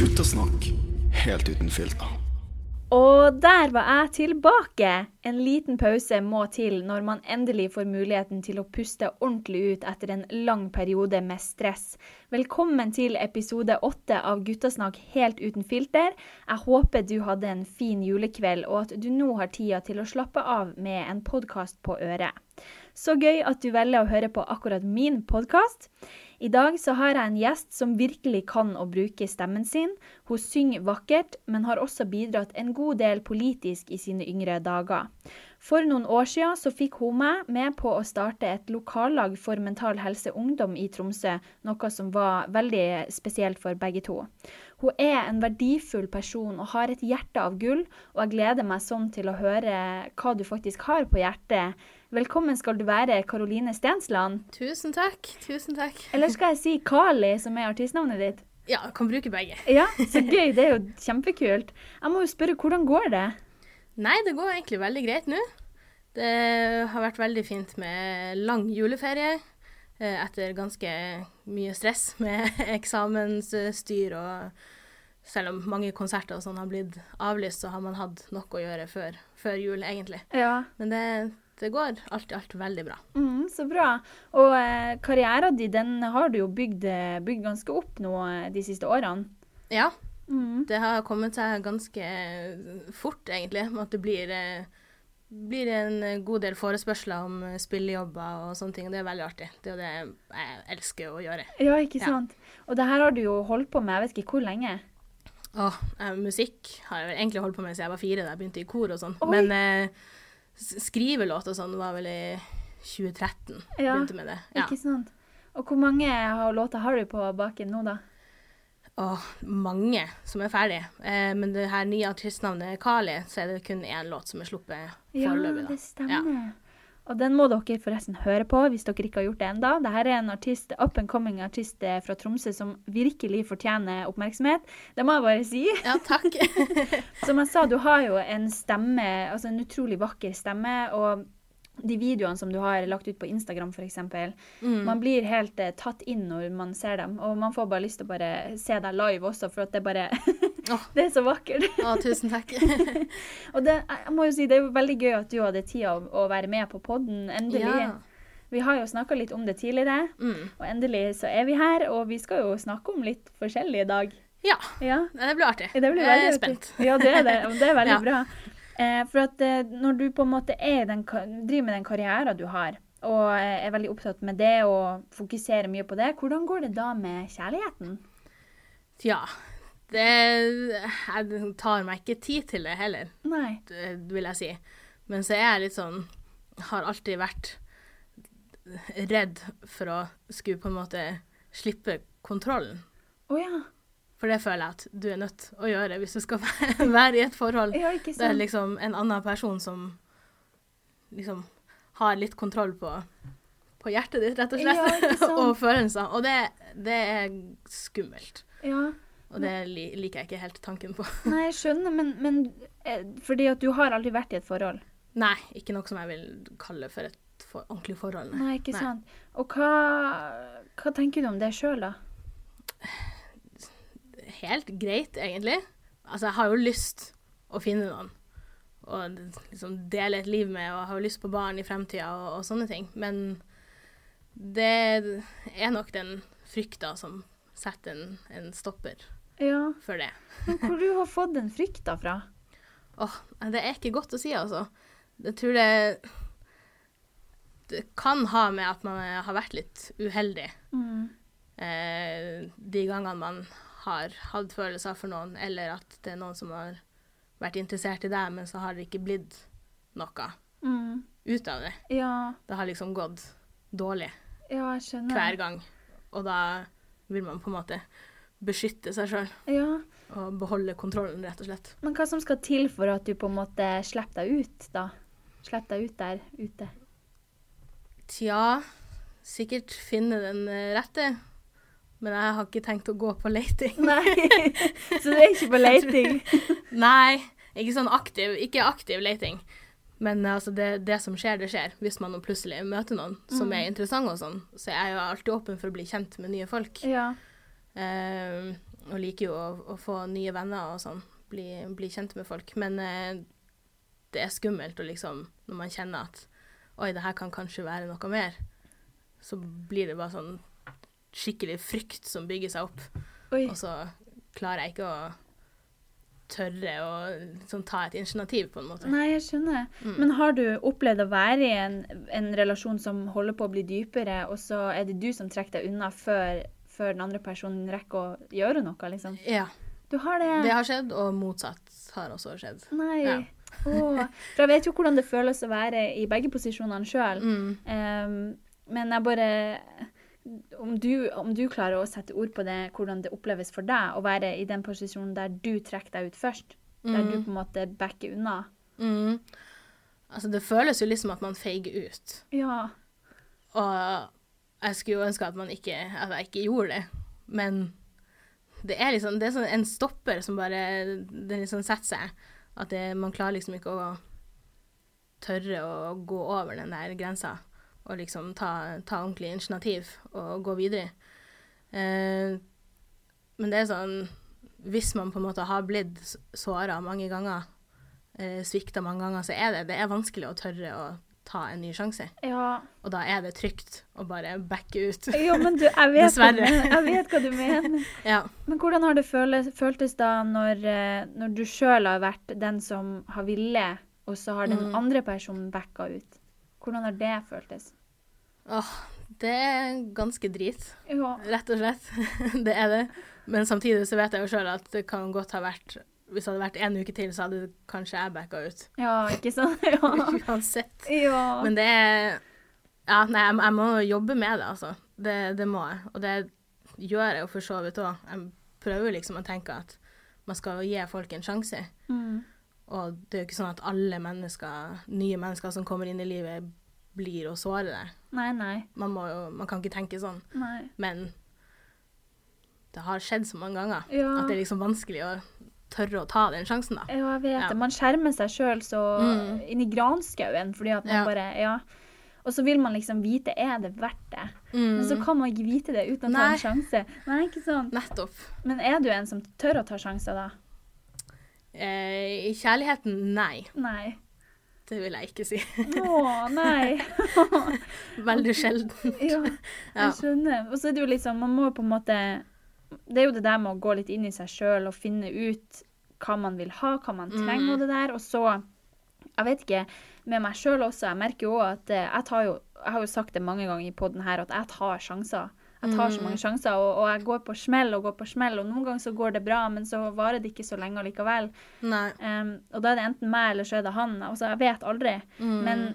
Guttasnakk helt uten filter. Og der var jeg tilbake! En liten pause må til når man endelig får muligheten til å puste ordentlig ut etter en lang periode med stress. Velkommen til episode åtte av Guttasnakk helt uten filter. Jeg håper du hadde en fin julekveld, og at du nå har tida til å slappe av med en podkast på øret. Så gøy at du velger å høre på akkurat min podkast. I dag så har jeg en gjest som virkelig kan å bruke stemmen sin. Hun synger vakkert, men har også bidratt en god del politisk i sine yngre dager. For noen år siden så fikk hun meg med på å starte et lokallag for Mental Helse Ungdom i Tromsø, noe som var veldig spesielt for begge to. Hun er en verdifull person og har et hjerte av gull, og jeg gleder meg sånn til å høre hva du faktisk har på hjertet. Velkommen skal du være, Karoline Stensland. Tusen takk. Tusen takk. Eller skal jeg si Kali, som er artistnavnet ditt? Ja, kan bruke begge. Ja, så gøy. Det er jo kjempekult. Jeg må jo spørre, hvordan går det? Nei, det går egentlig veldig greit nå. Det har vært veldig fint med lang juleferie eh, etter ganske mye stress med eksamensstyr og selv om mange konserter og sånn har blitt avlyst, så har man hatt nok å gjøre før, før jul, egentlig. Ja. Men det, det går alt i alt veldig bra. Mm, så bra. Og eh, karrieren din den har du jo bygd, eh, bygd ganske opp nå eh, de siste årene. Ja, Mm. det har kommet seg ganske fort, egentlig. At det blir, eh, blir en god del forespørsler om eh, spillejobber og sånne ting. Og det er veldig artig. Det er jo det jeg elsker å gjøre. Ja, ikke Ja. sant. Og det her har du jo holdt på med jeg vet ikke hvor lenge. Åh, eh, musikk har jeg egentlig holdt på med siden jeg var fire, da jeg begynte i kor og sånn. Men eh, s- skrivelåt og sånn var vel i 2013 jeg Ja, begynte med det. Ja. Ikke sant. Og hvor mange låter har du på baken nå, da? Åh, mange som er ferdige. Eh, men det her nye artistnavnet Kali, så er det kun én låt som er sluppet Ja, foreløpig. Ja, det stemmer. Og den må dere forresten høre på hvis dere ikke har gjort det enda. Dette er en artist, up and coming artist eh, fra Tromsø som virkelig fortjener oppmerksomhet. Det må jeg bare si. Ja, takk. Som jeg sa, du har jo en stemme, altså en utrolig vakker stemme. og de videoene som du har lagt ut på Instagram f.eks. Mm. Man blir helt eh, tatt inn når man ser dem. Og man får bare lyst til å bare se deg live også, for at det bare. Det er så vakkert. Å, tusen takk. Og det, jeg må jo si, det er jo veldig gøy at du hadde tid å, å være med på podden. Endelig. Ja. Vi har jo snakka litt om det tidligere, Mm. og endelig så er vi her. Og vi skal jo snakke om litt forskjellig i dag. ja. Ja, Det blir artig. det blir jeg er spent. Ja, det er det. Det er veldig Ja. bra. Eh, for at eh, når du på en måte den, driver med den karrieren du har, og eh, er veldig opptatt med det og fokuserer mye på det, hvordan går det da med kjærligheten? Ja. Det Jeg tar meg ikke tid til det heller, Nei. det vil jeg si. Men så er jeg litt sånn Har alltid vært redd for å skulle på en måte slippe kontrollen. Å ja. For det føler jeg at du er nødt å gjøre hvis du skal være i et forhold. Ja, er liksom en annen person som liksom har litt kontroll på, på hjertet ditt, rett og slett. Ja, og følelser. Og det, det er skummelt. Ja. Og det liker jeg ikke helt tanken på. Nei, jeg skjønner, men, men eh, fordi at du har aldri vært i et forhold. Nei, ikke noe som jeg vil kalle for et for ordentlig forhold. nei. Nei, ikke Nei. sant. Og hva, hva tenker du om det sjøl, da? Helt greit, egentlig. Altså, jeg har jo lyst å finne noen. Og liksom dele et liv med, og har jo lyst på barn i fremtida og, og sånne ting. Men det er nok den frykta som setter en, en stopper Ja. for det. Men hvor du har fått den frykta fra? Åh, det er ikke godt å si, altså. Jeg tror det Det kan ha med at man har vært litt uheldig Mm. eh, de gangene man har hatt følelser for noen, eller at det er noen som har vært interessert i deg, men så har det ikke blitt noe Mm. ut av det. Ja, Det har liksom gått dårlig ja, jeg skjønner. hver gang. Og da vil man på en måte beskytte seg sjøl Ja, og beholde kontrollen, rett og slett. Men hva som skal til for at du på en måte slipper deg ut, da? Slipper deg ut der ute? Tja, sikkert finne den rette. Men jeg har ikke tenkt å gå på leiting. Nei, så du er ikke på leiting? Nei, ikke sånn aktiv, ikke aktiv leiting. Men altså, det, det som skjer, det skjer. Hvis man plutselig møter noen som Mm. er interessant, og sånn, så er jeg jo alltid åpen for å bli kjent med nye folk. Ja. Uh, og liker jo å, å få nye venner og sånn. Bli, bli kjent med folk. Men uh, det er skummelt liksom, når man kjenner at oi, det her kan kanskje være noe mer, så blir det bare sånn skikkelig frykt som bygger seg opp. Oi. Og så klarer jeg ikke å tørre å sånn, ta et initiativ, på en måte. Nei, jeg skjønner. Mm. Men har du opplevd å være i en, en relasjon som holder på å bli dypere, og så er det du som trekker deg unna før, før den andre personen rekker å gjøre noe, liksom? Ja, Du har det? det har skjedd, og motsatt har også skjedd. Nei. Ja. Åh. For jeg vet jo hvordan det føles å være i begge posisjonene sjøl. Mm. men jeg bare om du, om du klarer å sette ord på det, hvordan det oppleves for deg å være i den posisjonen der du trekker deg ut først, der du på en måte backer unna. Mm. Altså, det føles jo liksom at man feiger ut. Ja. Og jeg skulle jo ønske at, man ikke, at jeg ikke gjorde det. Men det er liksom det er sånn en stopper som bare den liksom setter seg. At det, man klarer liksom ikke å tørre å gå over den der grensa. Og liksom ta, ta ordentlig initiativ og gå videre. Eh, men det er sånn Hvis man på en måte har blitt såra mange ganger, eh, svikta mange ganger, så er det, det er vanskelig å tørre å ta en ny sjanse. ja. Og da er det trygt å bare backe ut. Jo, men du, jeg vet, hva du, Dessverre. jeg vet hva du mener. Ja. Men hvordan har det føles, føltes da når, eh, når du sjøl har vært den som har villet, og så har den Mm. andre personen backa ut? Hvordan har det føltes? Åh, det er ganske drit, Ja. rett og slett. det er det. Men samtidig så vet jeg jo sjøl at det kan godt ha vært Hvis det hadde vært en uke til, så hadde kanskje jeg backa ut. ja, ikke sant? Ja. Uansett. ja. Men det er Ja, nei, jeg, jeg må jobbe med det, altså. Det, det må jeg. Og det gjør jeg jo for så vidt òg. Jeg prøver liksom å tenke at man skal gi folk en sjanse. Mm. Og det er jo ikke sånn at alle mennesker, nye mennesker som kommer inn i livet, blir å såre deg. Nei, nei. Man, må man kan ikke tenke sånn. nei. Men det har skjedd så mange ganger Ja. at det er liksom vanskelig å tørre å ta den sjansen, da. Ja, jeg vet Ja. det. Man skjermer seg sjøl så Mm. inn i granskauen fordi at man Ja. bare Ja. Og så vil man liksom vite er det verdt det. Men så kan man ikke vite det uten å ta Mm. En sjanse. Nei, ikke sant. Nettopp. Men er du en som tør å ta sjanser, da? Eh, I kjærligheten, nei. Nei. Det vil jeg ikke si. Å, nei. Veldig sjelden. Ja, Ja. jeg skjønner. Og så er det jo liksom Man må på en måte Det er jo det der med å gå litt inn i seg sjøl og finne ut hva man vil ha, hva man trenger Mm. og det der. Og så Jeg vet ikke, med meg sjøl også. Jeg merker jo at eh, jeg tar jo Jeg har jo sagt det mange ganger i poden her at jeg tar sjanser. Jeg tar Mm. så mange sjanser, og, og jeg går på smell og går på smell. Og noen ganger så går det bra, men så varer det ikke så lenge allikevel. Um, og da er det enten meg eller så er det han. Altså, jeg vet aldri. Mm. Men,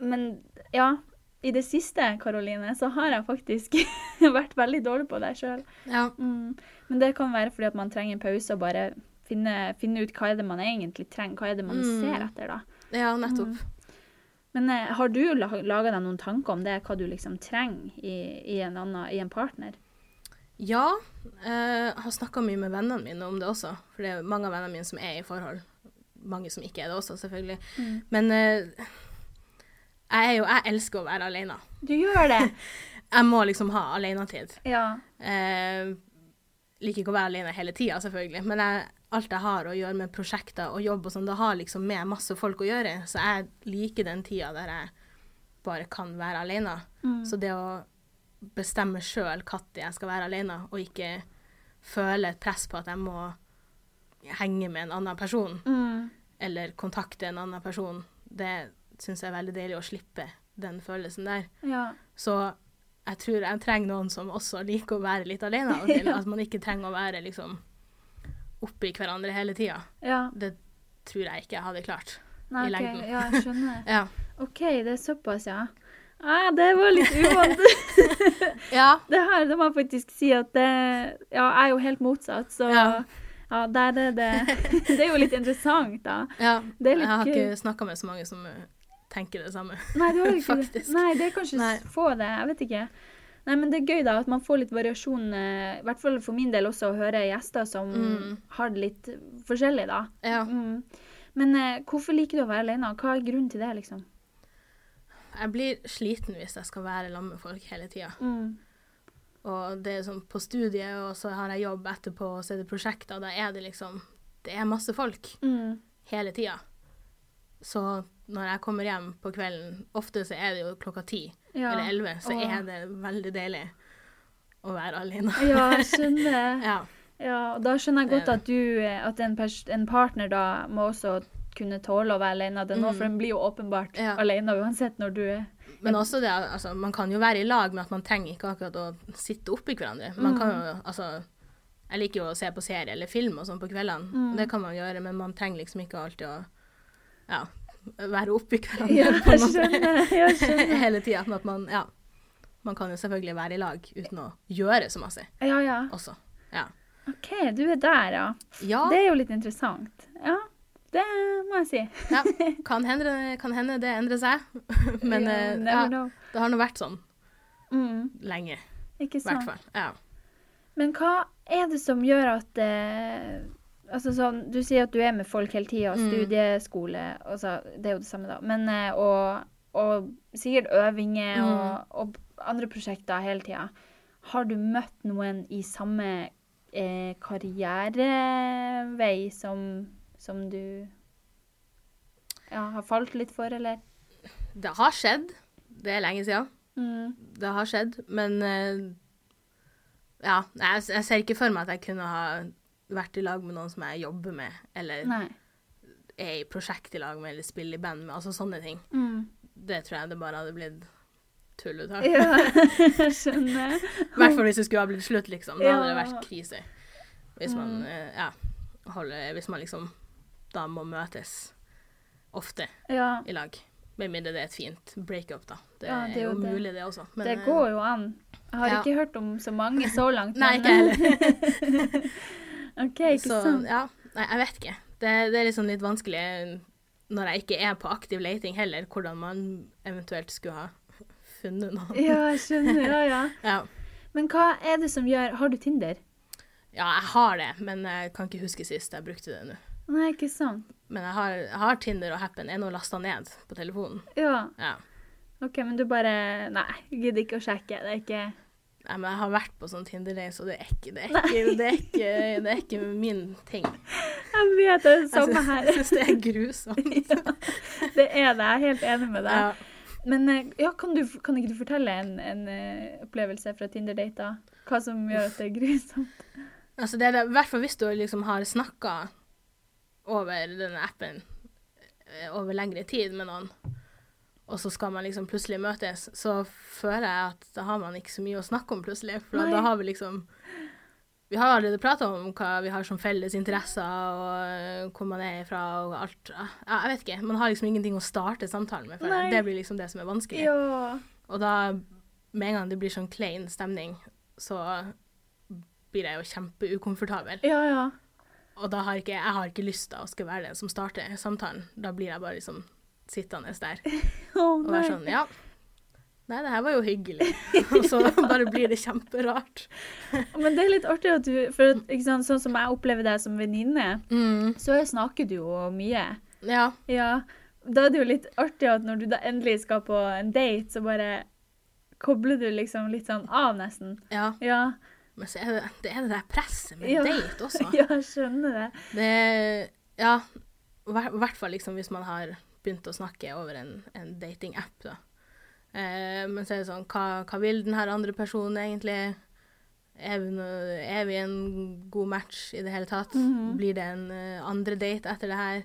men ja, i det siste, Karoline, så har jeg faktisk vært veldig dårlig på det sjøl. Ja. Mm. Men det kan være fordi at man trenger en pause og bare finne, finne ut hva er det man egentlig trenger. Hva er det man Mm. ser etter, da. ja, nettopp. Men eh, har du laga deg noen tanker om det, hva du liksom trenger i, i, en, annen, i en partner? Ja, eh, jeg har snakka mye med vennene mine om det også. For det er mange av vennene mine som er i forhold. Mange som ikke er det også, selvfølgelig. Mm. Men eh, jeg, jo, jeg elsker å være alene. Du gjør det! Jeg må liksom ha alenetid. ja. Eh, liker ikke å være alene hele tida, selvfølgelig. Men jeg, alt jeg har å gjøre med prosjekter og jobb og sånn, det har liksom med masse folk å gjøre. Så jeg liker den tida der jeg bare kan være alene. Mm. Så det å bestemme sjøl når jeg skal være alene, og ikke føle et press på at jeg må henge med en annen person, Mm. eller kontakte en annen person, det syns jeg er veldig deilig å slippe den følelsen der. ja. Så jeg tror jeg trenger noen som også liker å være litt alene og. At man ikke trenger å være liksom oppi hverandre hele tida. ja. Det tror jeg ikke jeg hadde klart. Nei, I lengden. Ja, jeg skjønner. Ja. OK, det er såpass, ja. Ah, det var litt uvant. ja. det her, det må jeg faktisk si at det Ja, jeg er jo helt motsatt, så ja, Ja. der er det Det er jo litt interessant, da. ja. Jeg har ikke snakka med så mange som tenker det samme. Nei, det. Nei, det er kanskje Nei. få det. Jeg vet ikke. Nei, men det er gøy da at man får litt variasjon, eh, i hvert fall for min del også, å høre gjester som Mm. har det litt forskjellig, da. Ja. Mm. Men eh, hvorfor liker du å være alene? Hva er grunnen til det, liksom? Jeg blir sliten hvis jeg skal være sammen med folk hele tida. Mm. Og det er sånn på studiet, og så har jeg jobb etterpå, og så er det prosjekter. Da er det liksom Det er masse folk Mm. hele tida. Så når jeg kommer hjem på kvelden, ofte så er det jo klokka ti Ja. eller elleve, så Åh. er det veldig deilig å være alene. Ja, jeg skjønner. ja. Ja, og da skjønner jeg godt at du, at en, en partner da må også kunne tåle å være alene det nå, Mm. for den blir jo åpenbart Ja. alene uansett når du er Men også det, altså, man kan jo være i lag, men at man trenger ikke akkurat å sitte oppi hverandre. Man kan jo, altså, jeg liker jo å se på serie eller film og sånn på kveldene. Mm. Det kan man gjøre, men man trenger liksom ikke alltid å ja, være oppi hverandre Ja, jeg skjønner. Jeg skjønner. hele tida. At man, ja, man kan jo selvfølgelig være i lag uten å gjøre så masse Ja, ja. også. Ja. OK, du er der, ja. ja, Det er jo litt interessant. Ja, det må jeg si. ja kan, hende, kan hende det endrer seg, men ja, eh, ja, det har nå vært sånn Mm, lenge, ikke sant. Hvertfall. Ja. Men hva er det som gjør at eh, Altså sånn, Du sier at du er med folk hele tida, Mm. studieskole altså, Det er jo det samme, da. Men eh, og, og sikkert øvinger Mm. og, og andre prosjekter hele tida. Har du møtt noen i samme eh, karrierevei som, som du ja, har falt litt for, eller? Det har skjedd. Det er lenge siden. Mm. Det har skjedd, men eh, Ja, jeg, jeg ser ikke for meg at jeg kunne ha vært i lag med noen som jeg jobber med, eller Nei. er i prosjekt i lag med, eller spiller i band med. Altså sånne ting. Mm. Det tror jeg det bare hadde blitt tull ut av. Ja, jeg skjønner. I hvert fall hvis det skulle ha blitt slutt, liksom. Da hadde det vært krise. Hvis man, Mm. eh, ja, holder, hvis man liksom da må møtes ofte Ja. i lag. Med mindre det er et fint breakup, da. Det, Ja, det er jo det. mulig, det også. Men, det eh, går jo an. Jeg har ja. ikke hørt om så mange så langt. Nei, ikke heller. OK, ikke Så sant. ja, nei, jeg vet ikke. Det, det er liksom litt vanskelig når jeg ikke er på aktiv leiting heller, hvordan man eventuelt skulle ha funnet noen. Ja, jeg skjønner. Ja, ja. Ja. Men hva er det som gjør Har du Tinder? ja, jeg har det, men jeg kan ikke huske sist jeg brukte det nå. Nei, ikke sant. Men jeg har, jeg har Tinder og Happen. Er nå lasta ned på telefonen. Ja. Ja. OK, men du bare Nei, gidder ikke å sjekke. Det er ikke Nei, men jeg har vært på sånn Tinder-days, og det er ikke, det er ikke, det er ikke, det er ikke min ting. Jeg vet det er samme Jeg syns det er grusomt. Det er det. Jeg er helt enig med deg. Ja. Men eh, ja, kan, du, kan ikke du fortelle en, en eh, opplevelse fra Tinder-dater? Hva som gjør at det er grusomt? Altså det er det, I hvert fall hvis du liksom har snakka over denne appen eh, over lengre tid med noen, og så skal man liksom plutselig møtes, så føler jeg at da har man ikke så mye å snakke om plutselig. For Nei. da har vi liksom Vi har allerede prata om hva vi har som felles interesser, og hvor man er fra, og alt. Ja, jeg vet ikke. Man har liksom ingenting å starte samtalen med. For Det blir liksom det som er vanskelig. Ja. Og da, med en gang det blir sånn klein stemning, så blir jeg jo kjempeukomfortabel. Ja, ja. Og da har ikke, jeg har ikke lyst til å skulle være den som starter samtalen. Da blir jeg bare liksom sittende der oh, og være sånn Ja, nei, det her var jo hyggelig. og så bare blir det kjemperart. Men det er litt artig at du For sant, sånn som jeg opplever deg som venninne, Mm, så snakker du jo mye. ja. Ja. Da er det jo litt artig at når du da endelig skal på en date, så bare kobler du liksom litt sånn av, nesten. ja. Ja. Men så er det det, er det der presset med Ja. date også. Ja, jeg skjønner det. Det Ja, i hvert fall liksom hvis man har begynt å snakke over en, en datingapp. Eh, men så er det sånn, hva, hva vil den her andre personen egentlig? Er vi, er vi en god match i det hele tatt? Mhm. Blir det en uh, andre date etter det her?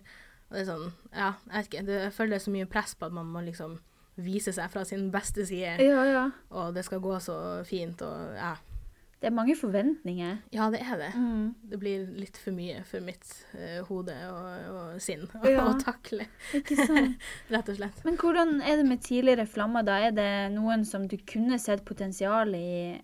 Og det er sånn, ja, jeg vet ikke, det, jeg føler det er så mye press på at man må liksom vise seg fra sin beste side, Ja, ja. og det skal gå så fint, og ja. Det er mange forventninger. Ja, det er det. Mm. Det blir litt for mye for mitt uh, hode og, og sinn Ja. å takle, Ikke sant? rett og slett. Men hvordan er det med tidligere flammer, da? Er det noen som du kunne sett potensial i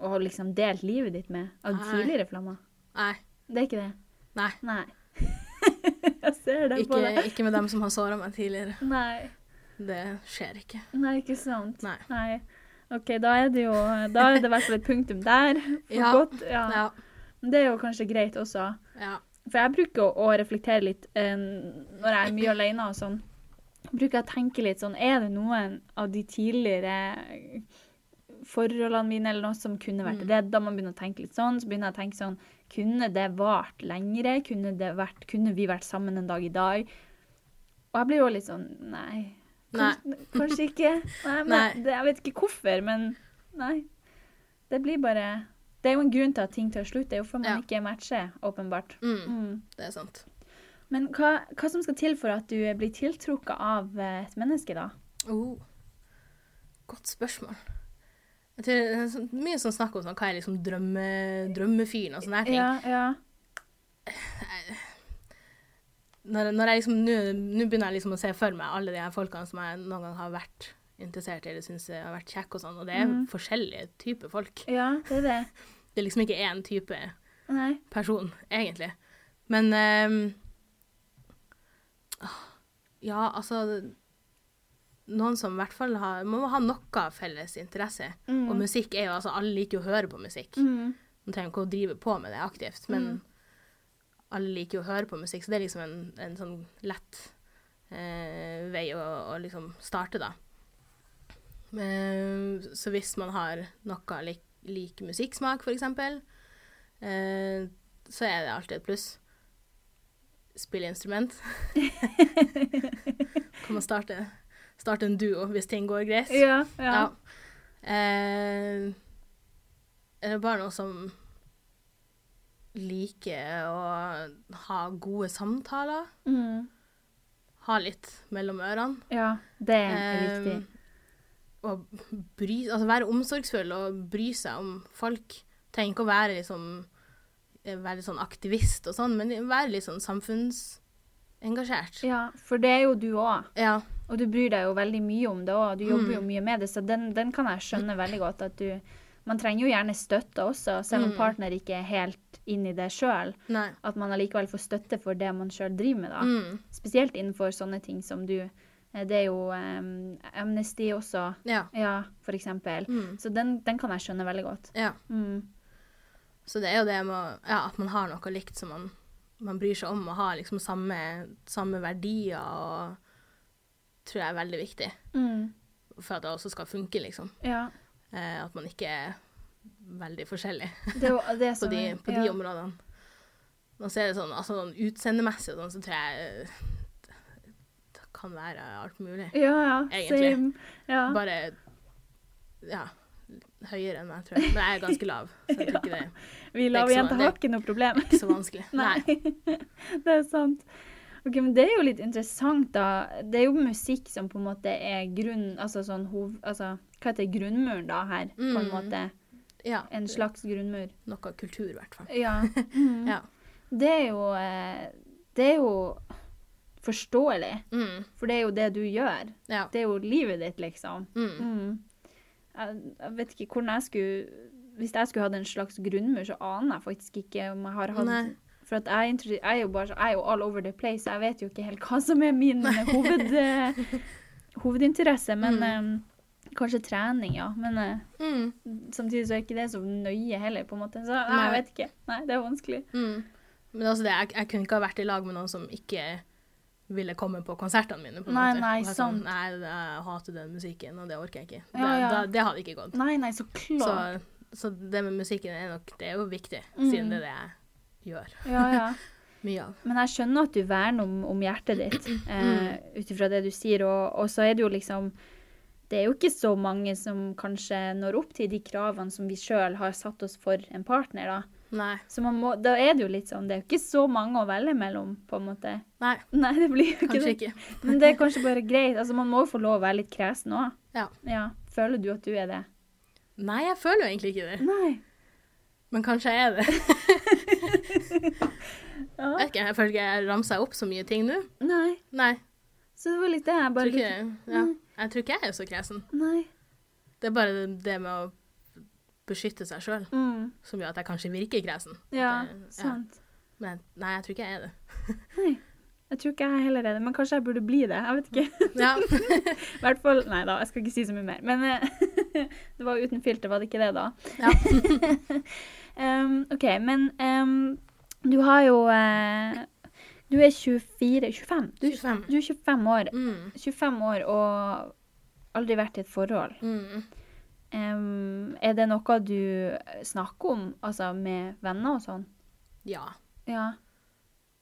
og liksom delt livet ditt med? Av Nei. tidligere flammer? Nei. Det er ikke det? Nei. Nei. Jeg ser det på deg. ikke med dem som har såra meg tidligere. Nei. Det skjer ikke. Nei, ikke sant? Nei. Nei. OK, da er det jo Da er det i hvert fall et punktum der. For Ja. godt. Ja. Ja. Det er jo kanskje greit også. ja. For jeg bruker å, å reflektere litt eh, når jeg er mye alene og sånn. Bruker jeg å tenke litt sånn Er det noen av de tidligere forholdene mine eller noe som kunne vært redda? Man begynner å tenke litt sånn. Så begynner jeg å tenke sånn Kunne det vart lengre? Kunne, det vært, kunne vi vært sammen en dag i dag? Og jeg blir jo litt sånn Nei. Kanskje, kanskje ikke. Nei, men. Det, jeg vet ikke hvorfor, men nei. Det blir bare Det er jo en grunn til at ting tar slutt. Det er jo for man Ja. ikke matcher, åpenbart. Mm, Mm. det er sant. Men hva, hva som skal til for at du blir tiltrukket av eh, et menneske, da? Oh. Godt spørsmål. Jeg tror det er sånn, Mye sånn snakk om sånn, hva er liksom drømme, drømmefyren og sånne her ting. Ja, ja. Når, når jeg liksom, Nå begynner jeg liksom å se for meg alle de her folkene som jeg noen gang har vært interessert i eller syns har vært kjekke og sånn, og det er mm. forskjellige typer folk. ja, det er det. Det er liksom ikke én type Nei. person, egentlig. Men um, Ja, altså Noen som i hvert fall har, må ha noe felles interesse. Mm. Og musikk er jo altså Alle liker jo å høre på musikk. Mm. Man trenger ikke å drive på med det aktivt, men alle liker å høre på musikk, så det er liksom en, en sånn lett eh, vei å, å liksom starte, da. Men, så hvis man har noe lik, lik musikksmak, eksempel, eh, så er det alltid et pluss. Spille instrument. kan man starte, starte en duo hvis ting går greit. Ja, ja. Ja. Eh, er det bare noe som liker å ha gode samtaler? Mm. Ha litt mellom ørene? ja det er Eh, viktig. og bry, altså være omsorgsfull og bry seg om folk. Trenger ikke å være liksom eh, være sånn aktivist og sånn, men være litt sånn samfunnsengasjert. Ja, for det er jo du òg. Ja. Og du bryr deg jo veldig mye om det òg. Du jobber jo Mm. mye med det, så den, den kan jeg skjønne veldig godt. At du Man trenger jo gjerne støtte også, selv om Mm. partner ikke er helt inn i det sjøl. At man allikevel får støtte for det man sjøl driver med, da. Mm. Spesielt innenfor sånne ting som du eh, Det er jo um, Amnesty også, Ja. ja, for eksempel. Mm. Så den, den kan jeg skjønne veldig godt. ja. Mm. Så det er jo det med ja, at man har noe likt som man, man bryr seg om, og har liksom samme, samme verdier, og tror jeg er veldig viktig Mm. for at det også skal funke, liksom. Ja. Eh, at man ikke er veldig forskjellig Det var, det på de, på de områdene. Nå ser det sånn, altså sånn utseendemessig og sånn, så tror jeg eh, det kan være alt mulig. Ja, ja. Egentlig. Same. Ja. Bare ja, høyere enn meg, tror jeg. Men jeg er ganske lav, så jeg tror ikke det Vi lave er det- har ikke noe problem. ikke så vanskelig. Nei. det er sant. Ok, men Det er jo litt interessant, da. Det er jo musikk som på en måte er grunn... Altså sånn hov... Altså, hva heter grunnmuren, da, her? På en Mm. måte. Ja, En slags grunnmur. noe kultur, i hvert fall. Ja. Mm. Ja. Det er jo eh, Det er jo forståelig, Mm, for det er jo det du gjør. ja. Det er jo livet ditt, liksom. Mm. Mm. Jeg, jeg vet ikke hvordan jeg skulle Hvis jeg skulle hatt en slags grunnmur, så aner jeg faktisk ikke om jeg har hatt Nei. For at jeg, jeg er jo bare jeg er jo all over the place, jeg vet jo ikke helt hva som er min hoved, eh, hovedinteresse. Men Mm. Kanskje trening, ja. Men eh, Mm, samtidig så er ikke det så nøye heller, på en måte. Så nei, jeg vet ikke. Nei, det er vanskelig. mm. Men altså det, jeg, jeg kunne ikke ha vært i lag med noen som ikke ville komme på konsertene mine. på Nei, måte. nei, sant. Nei, jeg hater den musikken, og det orker jeg ikke. Det, Ja, ja. Da, det hadde ikke gått. Nei, nei, så klart. Så, så det med musikken er nok Det er jo viktig, Mm. siden det er det jeg gjør Ja, ja. mye av. Men jeg skjønner at du verner om, om hjertet ditt, eh, ut ifra det du sier. Og, og så er det jo liksom Det er jo ikke så mange som kanskje når opp til de kravene som vi sjøl har satt oss for en partner, da. Nei. Så man må, da er det jo litt sånn Det er jo ikke så mange å velge mellom, på en måte. Nei, Nei, det blir jo ikke kanskje det. ikke. Men det er kanskje bare greit. Altså, man må jo få lov å være litt kresen òg. Ja. Ja. Føler du at du er det? Nei, jeg føler jo egentlig ikke det. Nei. Men kanskje jeg er det. Ja. Jeg vet ikke, jeg føler ikke jeg ramser opp så mye ting nå. Nei. Nei. Så det var litt det jeg bare tror ikke, ja. Jeg tror ikke jeg er så kresen. Nei. Det er bare det- med å beskytte seg sjøl Mm. som gjør at jeg kanskje virker kresen. Ja, Det- sant. Men nei, jeg tror ikke jeg er det. Nei. Jeg tror ikke jeg heller er det, men kanskje jeg burde bli det. Jeg vet ikke. Ja. I hvert fall Nei da, jeg skal ikke si så mye mer. Men eh, det var uten filter, var det ikke det, da? ja. Um, OK, men um, Du har jo eh, Du er 24 25? Du, 25. du er 25 år. Mm. 25 år og aldri vært i et forhold. Mm. Um, er det noe du snakker om, altså med venner og sånn? Ja, Ja.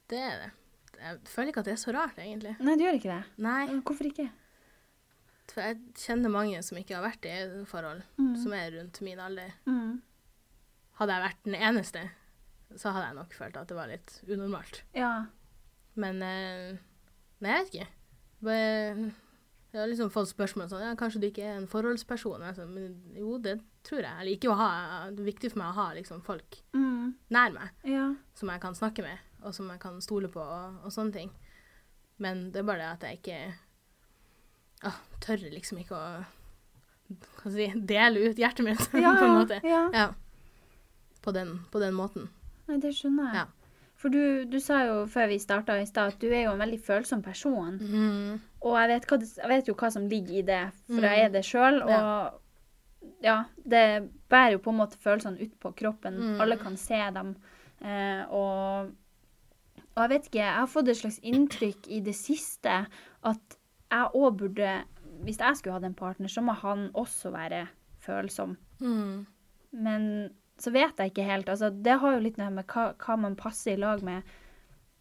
det er det. Jeg føler ikke at det er så rart, egentlig. Nei, du gjør ikke det? Nei, Hvorfor ikke? for jeg kjenner mange som ikke har vært i forhold, Mm. som er rundt min alder. Mm. Hadde jeg vært den eneste, så hadde jeg nok følt at det var litt unormalt. Ja. Men eh, Nei, jeg vet ikke. Bare, jeg har liksom fått spørsmål sånn ja, Kanskje du ikke er en forholdsperson? Er sånn, men jo, det tror jeg. Jeg liker å ha Det er viktig for meg å ha liksom, folk Mm. nær meg Ja. som jeg kan snakke med, og som jeg kan stole på, og, og sånne ting. Men det er bare det at jeg ikke ah, tør liksom ikke å si, dele ut hjertet mitt, Ja, på en måte. ja. Ja. På den, på den måten. Nei, det skjønner jeg. Ja. For du, du sa jo før vi starta i stad at du er jo en veldig følsom person. Mm. Og jeg vet, det, jeg vet jo hva som ligger i det, for Mm. jeg er det sjøl. Og ja, det bærer jo på en måte følelsene ut på kroppen. Mm. Alle kan se dem. Eh, og, og jeg vet ikke, jeg har fått et slags inntrykk i det siste at jeg òg burde Hvis jeg skulle hatt en partner, så må han også være følsom. Mm. Men så vet jeg ikke helt. Altså, det har jo litt noe med hva, hva man passer i lag med.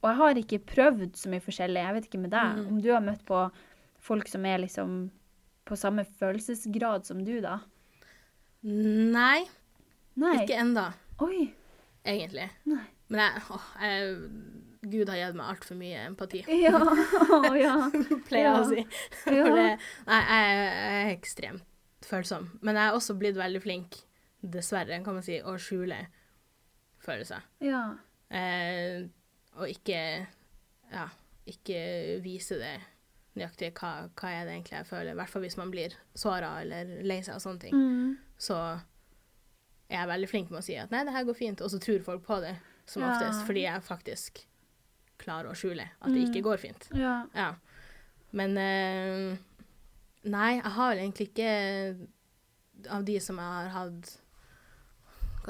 Og jeg har ikke prøvd så mye forskjellig. Jeg vet ikke med deg. Mm. Om du har møtt på folk som er liksom på samme følelsesgrad som du, da? Nei, Nei. ikke Oi. egentlig. Nei. Men jeg, å, jeg Gud har gitt meg altfor mye empati, Ja. Å, ja. pleier jeg Ja. å si. Ja. For det, nei, jeg, jeg er ekstremt følsom. Men jeg er også blitt veldig flink, dessverre, kan man si, å skjule følelser. ja. Eh, og ikke Ja, ikke vise det nøyaktig hva, hva er det egentlig jeg føler. I hvert fall hvis man blir såra eller lei seg og sånne ting. Mm. Så er jeg veldig flink med å si at nei, det her går fint, og så tror folk på det som Ja. oftest, fordi jeg faktisk klarer å skjule at det Mm. ikke går fint. Ja. Ja. Men eh, Nei, jeg har vel egentlig ikke Av de som jeg har hatt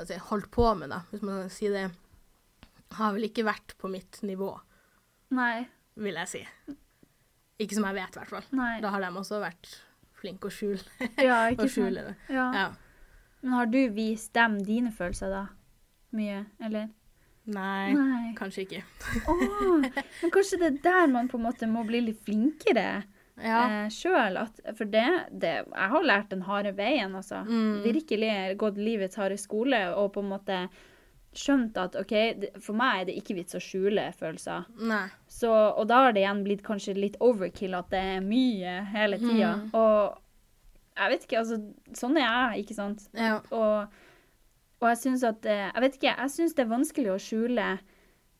si, holdt på med, da, hvis man kan si det, har vel ikke vært på mitt nivå, Nei. vil jeg si. Ikke som jeg vet, i hvert fall. Da har de også vært flinke å skjule, Ja, å skjule det. Ja. Ja. Men har du vist dem dine følelser, da? Mye, eller? Nei, Nei. kanskje ikke. Åh, men kanskje det er der man på en måte må bli litt flinkere Ja. eh, sjøl. For det, det Jeg har lært den harde veien, altså. Mm. Virkelig gått livets harde skole og på en måte skjønt at OK, for meg er det ikke vits å skjule følelser. Så, og da har det igjen blitt kanskje litt overkill at det er mye hele tida. Mm. Og jeg vet ikke, altså Sånn er jeg, ikke sant? Ja. Og, og jeg syns at eh, Jeg vet ikke, jeg syns det er vanskelig å skjule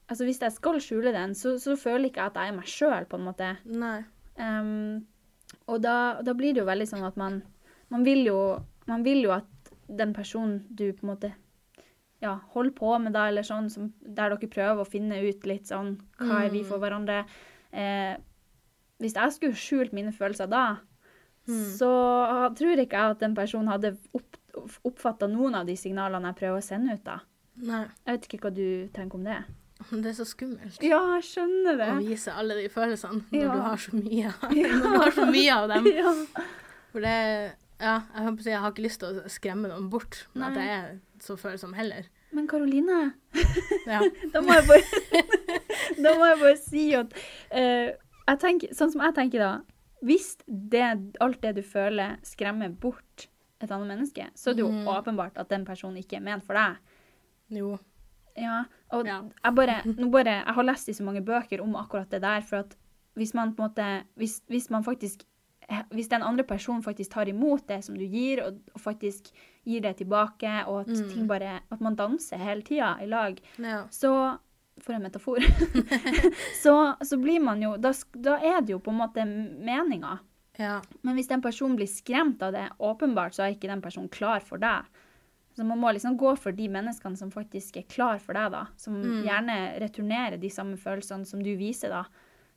Altså Hvis jeg skal skjule den, så, så føler ikke jeg at jeg er meg sjøl, på en måte. Nei. Ehm, og da, da blir det jo veldig sånn at man Man vil jo, man vil jo at den personen du på en måte ja, holder på med, da, eller sånn, som, der dere prøver å finne ut litt sånn Hva er vi for hverandre? Eh, hvis jeg skulle skjult mine følelser da, så tror ikke jeg at den personen hadde opp, oppfatta noen av de signalene jeg prøver å sende ut. da. Nei. Jeg vet ikke hva du tenker om det. Det er så skummelt. Ja, jeg skjønner det. Å vise alle de følelsene når Ja. du har så mye, når du har så mye av dem. Ja. For det Ja, jeg, holdt på å si, jeg har ikke lyst til å skremme noen bort med at Nei. jeg er så følsom heller. Men Karoline, Ja. da må jeg bare, da må jeg bare si at eh, jeg tenker, Sånn som jeg tenker da Hvis det, alt det du føler, skremmer bort et annet menneske, så er det jo Mm. åpenbart at den personen ikke er ment for deg. Jo. Ja, og Ja. jeg bare, bare, jeg har lest i så mange bøker om akkurat det der, for at hvis man på en måte, hvis, hvis man faktisk, hvis den andre personen faktisk tar imot det som du gir, og, og faktisk gir det tilbake, og at Mm. ting bare, at man danser hele tida i lag, Ja. så, for en metafor, så, så blir man jo, da, da er det jo på en måte meninga. ja. Men hvis den personen blir skremt av det, åpenbart så er ikke den personen klar for deg. Så man må liksom gå for de menneskene som faktisk er klar for deg, da. Som Mm. gjerne returnerer de samme følelsene som du viser, da.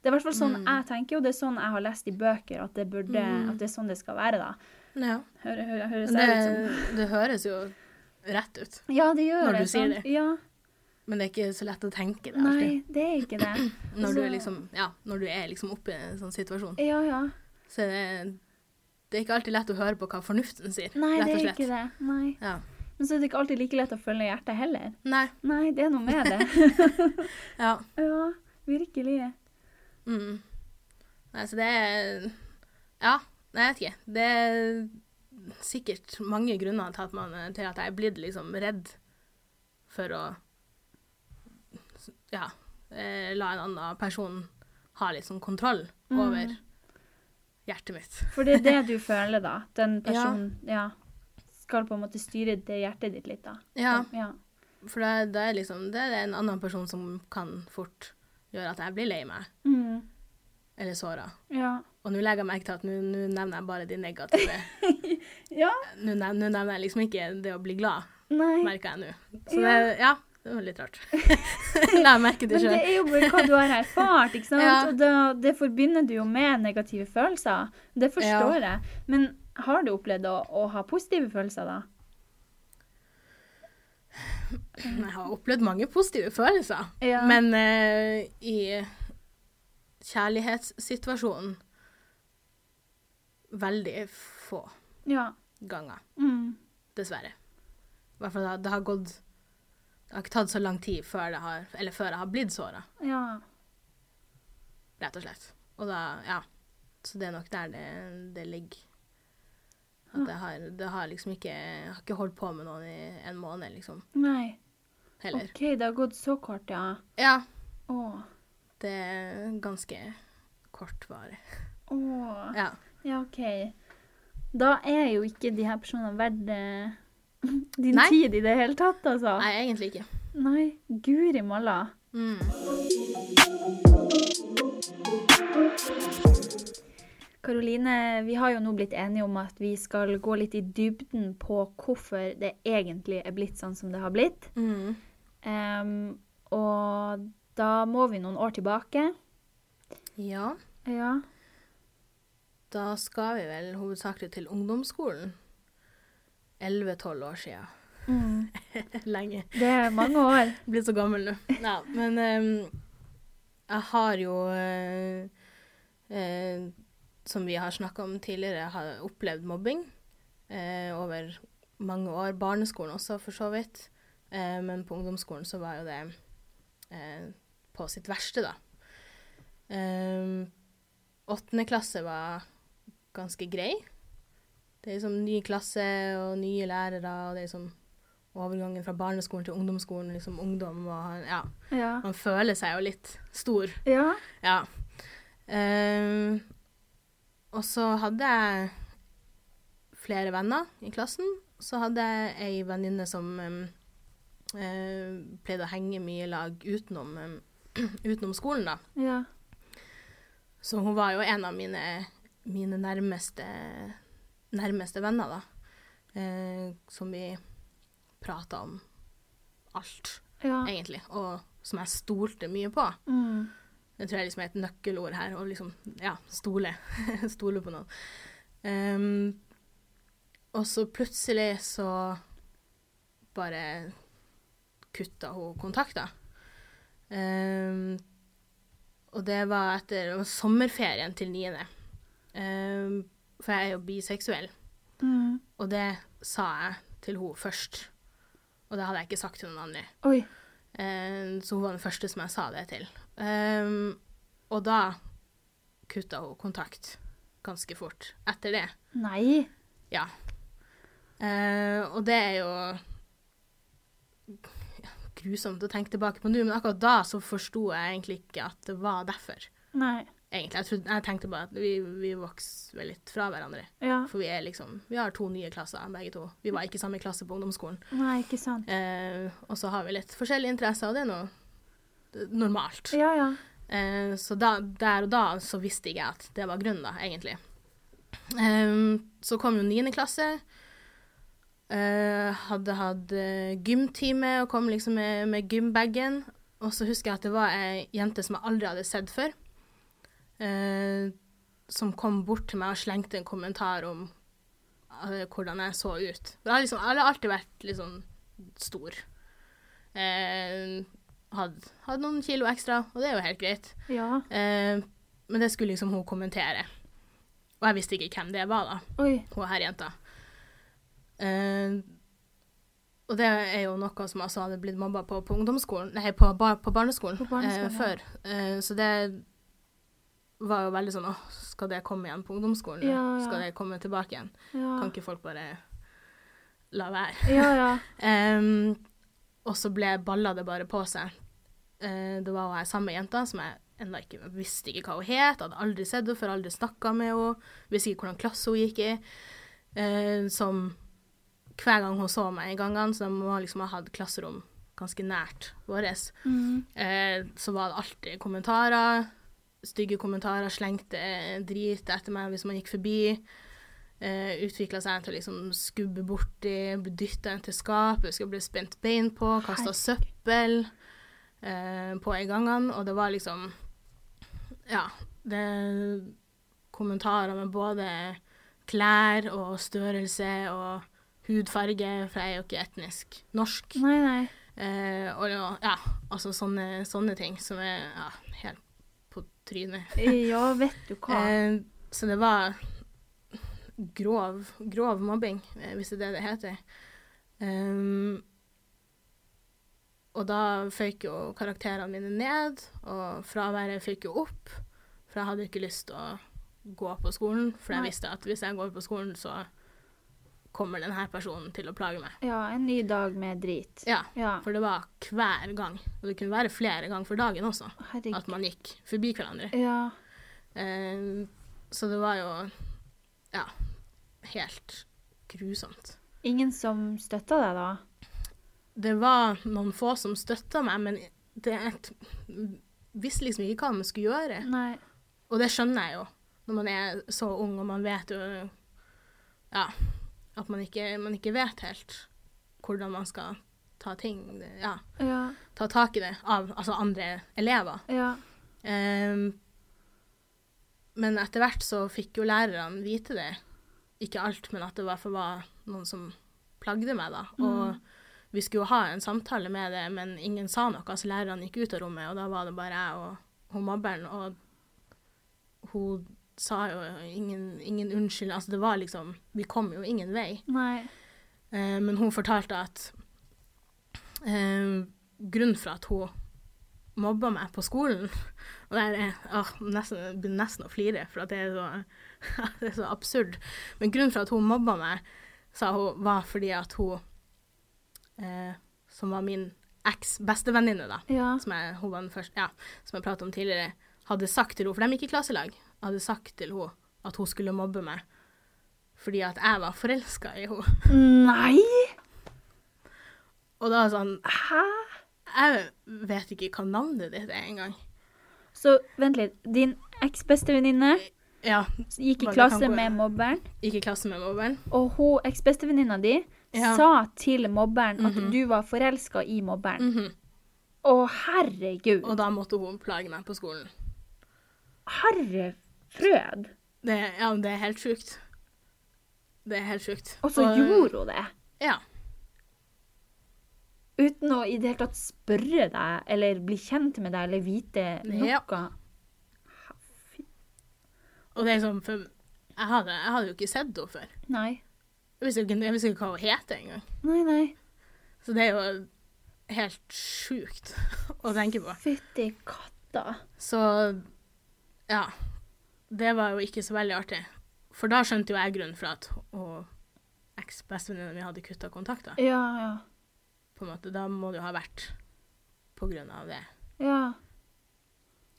Det er i hvert fall sånn Mm. jeg tenker, og det er sånn jeg har lest i bøker, at det, burde, Mm. at det er sånn det skal være, da. ja. Hør, hør, Høres Det, ut som det høres jo rett ut. Ja, det gjør Når det. du sier det. Ja. Men det er ikke så lett å tenke det Nei, alltid. det er ikke det. Når du, er liksom, ja, når du er liksom oppe i en sånn situasjon. Ja, ja. Så det, det er ikke alltid lett å høre på hva fornuften sier, Nei, det er ikke det. Nei. Ja. Men så er det ikke alltid like lett å følge hjertet heller. Nei. Nei, det er noe med det. Ja. ja, virkelig. Mm. Nei, så det er Ja, jeg vet ikke. Det er sikkert mange grunner til at, man, til at jeg er blitt liksom redd for å Ja, eh, la en annen person ha litt kontroll Mm. over hjertet mitt. For det er det du føler, da. Den personen ja. Skal på en måte styre det hjertet ditt litt, da. Ja, ja. for det, det er liksom Det er en annen person som kan fort gjøre at jeg blir lei meg Mm. eller såra. Ja. Og nå legger jeg merke til at nå nevner jeg bare de negative. ja. Nå nev- nevner jeg liksom ikke det å bli glad. Nei. merker jeg nå. Så Ja. det, ja, det var litt rart. La jeg merke Men det det er jo bare hva du har erfart, ikke sant? Ja. Og det, det forbinder du jo med negative følelser. Det forstår jeg. Men har du opplevd å, å ha positive følelser, da? Jeg har opplevd mange positive følelser, Ja. men eh, i kjærlighetssituasjonen veldig få Ja. ganger, Mm. dessverre. I hvert fall det, det har gått Det har ikke tatt så lang tid før, det har, eller før jeg har blitt såra, Ja. rett og slett. Og da, ja. Så det er nok der det, det ligger. At det har, det har liksom ikke Jeg har ikke holdt på med noen i en måned, liksom. Nei. Heller. OK, det har gått så kort, ja. Ja. Åh. Det er ganske kortvarig. Å. Ja. Ja, OK. Da er jo ikke de her personene verdt eh, din Nei. tid i det hele tatt, altså. Nei, egentlig ikke. Nei. Guri malla. Mm. Karoline, vi har jo nå blitt enige om at vi skal gå litt i dybden på hvorfor det egentlig er blitt sånn som det har blitt. Mm. Um, og da må vi noen år tilbake. Ja, Ja. da skal vi vel hovedsakelig til ungdomsskolen. 11-12 år siden. Mm. Lenge. Det er mange år. Blitt så gammel nå. Ja, men um, jeg har jo uh, eh, Som vi har snakka om tidligere, har opplevd mobbing eh, over mange år. Barneskolen også, for så vidt. Eh, men på ungdomsskolen så var jo det eh, på sitt verste, da. Ehm, Åttende klasse var ganske grei. Det er liksom ny klasse og nye lærere, og det er liksom overgangen fra barneskolen til ungdomsskolen, liksom ungdom og Ja. Ja. Man føler seg jo litt stor. Ja. Ja. Ehm, og så hadde jeg flere venner i klassen. Så hadde jeg ei venninne som eh, pleide å henge mye i lag utenom, utenom skolen, da. Ja. Så hun var jo en av mine, mine nærmeste, nærmeste venner, da. Eh, som vi prata om alt, Ja. egentlig. Og som jeg stolte mye på. Mm. Det tror jeg liksom er et nøkkelord her, å liksom, ja, stole. stole på noen. Um, og så plutselig så bare kutta hun kontakta. Um, og det var etter sommerferien til niende. Um, for jeg er jo biseksuell, Mm. og det sa jeg til hun først. Og det hadde jeg ikke sagt til noen andre. Eh, så hun var den første som jeg sa det til. Ehm, og da kutta hun kontakt ganske fort etter det. Nei. Ja. Uh, og det er jo grusomt å tenke tilbake på nå, men akkurat da så forsto jeg egentlig ikke at det var derfor. Nei. Egentlig. Jeg, trodde, jeg tenkte bare at vi, vi vokser vel litt fra hverandre. Ja. For vi er liksom Vi har to nye klasser, begge to. Vi var ikke samme klasse på ungdomsskolen. Nei, ikke sant. Uh, og så har vi litt forskjellige interesser, og det er noe normalt. Ja, ja. Eh, så da, der og da så visste ikke jeg at det var grunnen, da, egentlig. Eh, så kom jo niende klasse. Eh, hadde hatt eh, gymtime og kom liksom med, med gymbagen. Og så husker jeg at det var ei jente som jeg aldri hadde sett før, eh, som kom bort til meg og slengte en kommentar om eh, hvordan jeg så ut. Jeg har liksom, jeg har alltid vært litt sånn stor. Eh, hadde, hadde noen kilo ekstra, og det er jo helt greit. Ja. Eh, men det skulle liksom hun kommentere. Og jeg visste ikke hvem det var, da, Oi. hun her jenta. Eh, og det er jo noe som altså hadde blitt mobba på, på nei, på, bar, på barneskolen, På barneskolen, eh, før. Eh, så det var jo veldig sånn Å, skal det komme igjen på ungdomsskolen? Ja, ja. Skal det komme tilbake igjen? Ja. Kan ikke folk bare la være? Ja, ja. Em, og så ble balla det bare på seg. Uh, det var ei samme jenta som jeg ennå ikke visste ikke hva hun het, hadde aldri sett henne før, aldri snakka med henne, visste ikke hvordan klasse hun gikk i. Uh, som hver gang hun så meg i gangene, så de må liksom ha hatt klasserom ganske nært vårt, Mm. uh, så var det alltid kommentarer. Stygge kommentarer, slengte drit etter meg hvis man gikk forbi. Eh, Utvikla seg til å liksom skubbe borti, dytta inn til skap, skulle bli spent bein på, kasta søppel uh, på en gangene, og det var liksom Ja, det kommentarer med både klær og størrelse og hudfarge, for jeg er jo ikke etnisk norsk. Nei, nei. Uh, og ja, altså sånne, sånne ting som er ja, helt på trynet. Ja, vet du hva. Så det var grov, grov mobbing, eh, hvis det er det det heter. Um, og da føyk jo karakterene mine ned, og fraværet føyk jo opp. For jeg hadde ikke lyst til å gå på skolen, for jeg visste at hvis jeg går på skolen, så kommer denne personen til å plage meg. Ja, en ny dag med drit. Ja, Ja. for det var hver gang. Og det kunne være flere ganger for dagen også, Herregud. at man gikk forbi hverandre. Ja. Um, så det var jo ja, helt grusomt. Ingen som støtta deg, da? Det var noen få som støtta meg, men det er et, visste liksom ikke hva man skulle gjøre. Nei. Og det skjønner jeg jo, når man er så ung og man vet jo ja, at man ikke, man ikke vet helt hvordan man skal ta ting Ja, Ja. ta tak i det av altså andre elever. Ja. Um, men etter hvert så fikk jo lærerne vite det. Ikke alt, men at det i hvert fall var noen som plagde meg, da. Og vi skulle jo ha en samtale med det, men ingen sa noe, så lærerne gikk ut av rommet, og da var det bare jeg og hun mobberen, og hun sa jo ingen, ingen unnskyld. Altså, det var liksom Vi kom jo ingen vei. Eh, men hun fortalte at eh, grunnen for at hun mobba meg på skolen Og det er åh, nesten, begynner nesten å flire, for det er, så, det er så absurd. Men grunnen for at hun mobba meg, sa hun, var fordi at hun eh, Som var min eks-bestevenninne, da, Ja. som jeg, hun var den første, ja, som jeg pratet om tidligere, hadde sagt til henne, for de gikk i klasselag, hadde sagt til henne at hun skulle mobbe meg fordi at jeg var forelska i henne. Nei! Og da sånn Hæ? Jeg vet ikke hva navnet ditt er engang. Så vent litt. Din eksbestevenninne Ja, gikk i klasse med mobberen, gikk i klasse med mobberen. og hun eksbestevenninna di Ja. sa til mobberen at Mhm. du var forelska i mobberen. Mhm. Å, herregud. Og da måtte hun plage meg på skolen. Herre frød. Det, ja, det er helt sjukt. Det er helt sjukt. Og så gjorde hun det. Ja. Uten å i det hele tatt spørre deg, eller bli kjent med deg, eller vite noe. Ja. Og det er sånn, for jeg hadde, jeg hadde jo ikke sett henne før. Nei. Jeg visste ikke, jeg visste ikke hva hun het engang. Nei, nei. Så det er jo helt sjukt å tenke på. Fytti katta. Så ja. Det var jo ikke så veldig artig. For da skjønte jo jeg grunnen for at hun eks-bestevenninna mi hadde kutta kontakter. Ja, ja. På en måte. Da må det jo ha vært på grunn av det. Ja.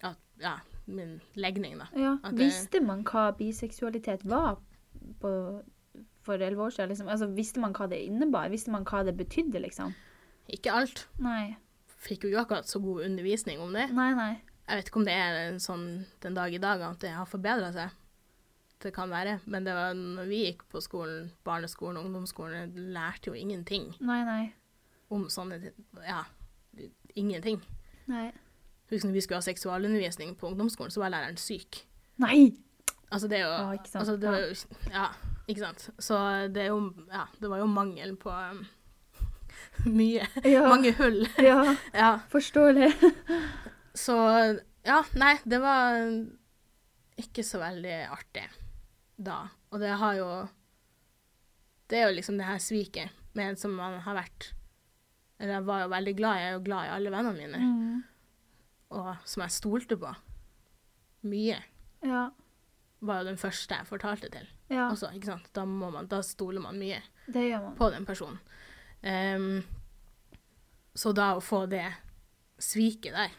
At, ja, min legning, da. ja. At Visste man hva biseksualitet var på, for elleve år siden? Liksom? Altså, visste man hva det innebar? Visste man hva det betydde, liksom? Ikke alt. Nei. Fikk jo ikke akkurat så god undervisning om det. Nei, nei. Jeg vet ikke om det er sånn den dag i dag at det har forbedra seg. Det kan være. Men det var når vi gikk på skolen, barneskolen ungdomsskolen, lærte jo ingenting Nei, nei. Om sånne. Ja, ingenting. Nei. Husk når vi skulle ha seksualundervisning på ungdomsskolen, så var læreren syk. Nei! Altså, det er jo Ja, ikke sant. Altså, det var jo Ja, ikke sant. Så det er jo Ja, det var jo mangel på um, mye. Ja. Mange hull. Ja, Ja. forståelig. Så ja, nei, det var ikke så veldig artig da. Og det har jo Det er jo liksom det her sviket med som man har vært Eller jeg var jo veldig glad jeg er jo glad i alle vennene mine, Mm. og som jeg stolte på mye. Ja. Var jo den første jeg fortalte til. Ja, Også, ikke sant? Da, må man, da stoler man mye det gjør man. på den personen. Um, så da å få det sviket der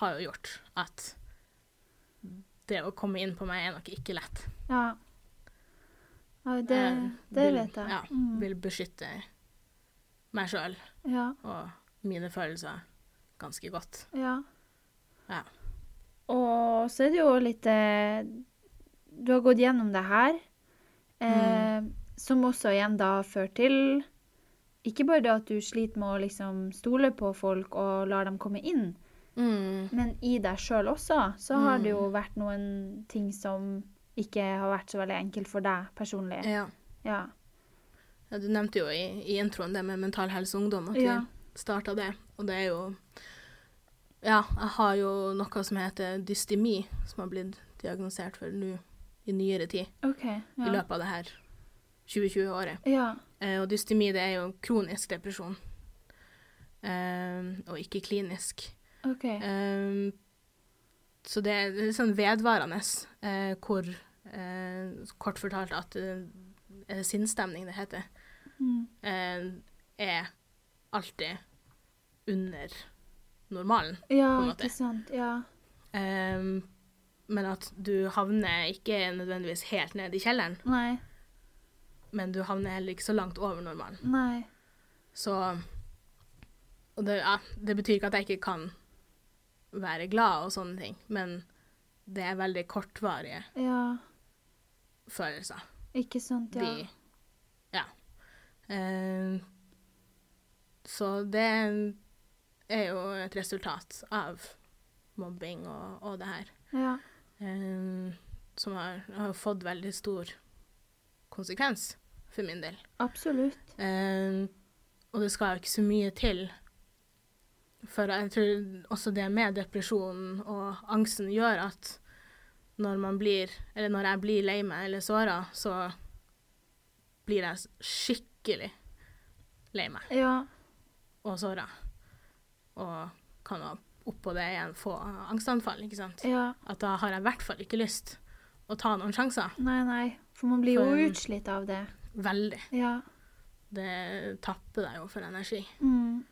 har jo gjort at det å komme inn på meg er nok ikke lett. Ja. ja det, det vet jeg. Ja, Mm. vil beskytte meg sjøl Ja. og mine følelser ganske godt. Ja. Ja. Og så er det jo litt eh, Du har gått gjennom det her, eh, som også igjen da ført til ikke bare det at du sliter med å liksom stole på folk og lar dem komme inn, Mm. men i deg sjøl også, så har det jo vært noen ting som ikke har vært så veldig enkelt for deg personlig. Ja. Ja. Ja. Du nevnte jo i, i introen det med Mental Helse Ungdom, at Ja. vi starta det. Og det er jo Ja, jeg har jo noe som heter dystemi, som har blitt diagnosert for nå i nyere tid. OK. I løpet av det her 2020-året. ja. Eh, og dystemi det er jo kronisk depresjon. Eh, og ikke klinisk. OK. Eh, så det er litt sånn vedvarende, eh, hvor eh, Kort fortalt at eh, eh, sinnsstemning, det heter, Mm. eh, er alltid under normalen. Ja, på en måte. ikke sant. Ja. Um, men at du havner ikke nødvendigvis helt ned i kjelleren, Nei. men du havner heller ikke så langt over normalen. Nei. Så Og det, ja, det betyr ikke at jeg ikke kan være glad og sånne ting, men det er veldig kortvarige Ja, følelser. ikke sant. Ja. De så det er jo et resultat av mobbing og, og det her. Ja. eh, som har, har fått veldig stor konsekvens for min del. Absolutt. Eh, og det skal jo ikke så mye til. For jeg tror også det med depresjonen og angsten gjør at når man blir, eller når jeg blir lei meg eller såra, så blir jeg skikkelig lei meg Ja. og såra. Og kan oppå det igjen få angstanfall, ikke sant. Ja. At da har jeg i hvert fall ikke lyst å ta noen sjanser. Nei, nei. For man blir jo For- utslitt av det. Veldig. Ja. Det tapper deg jo for energi. Mm.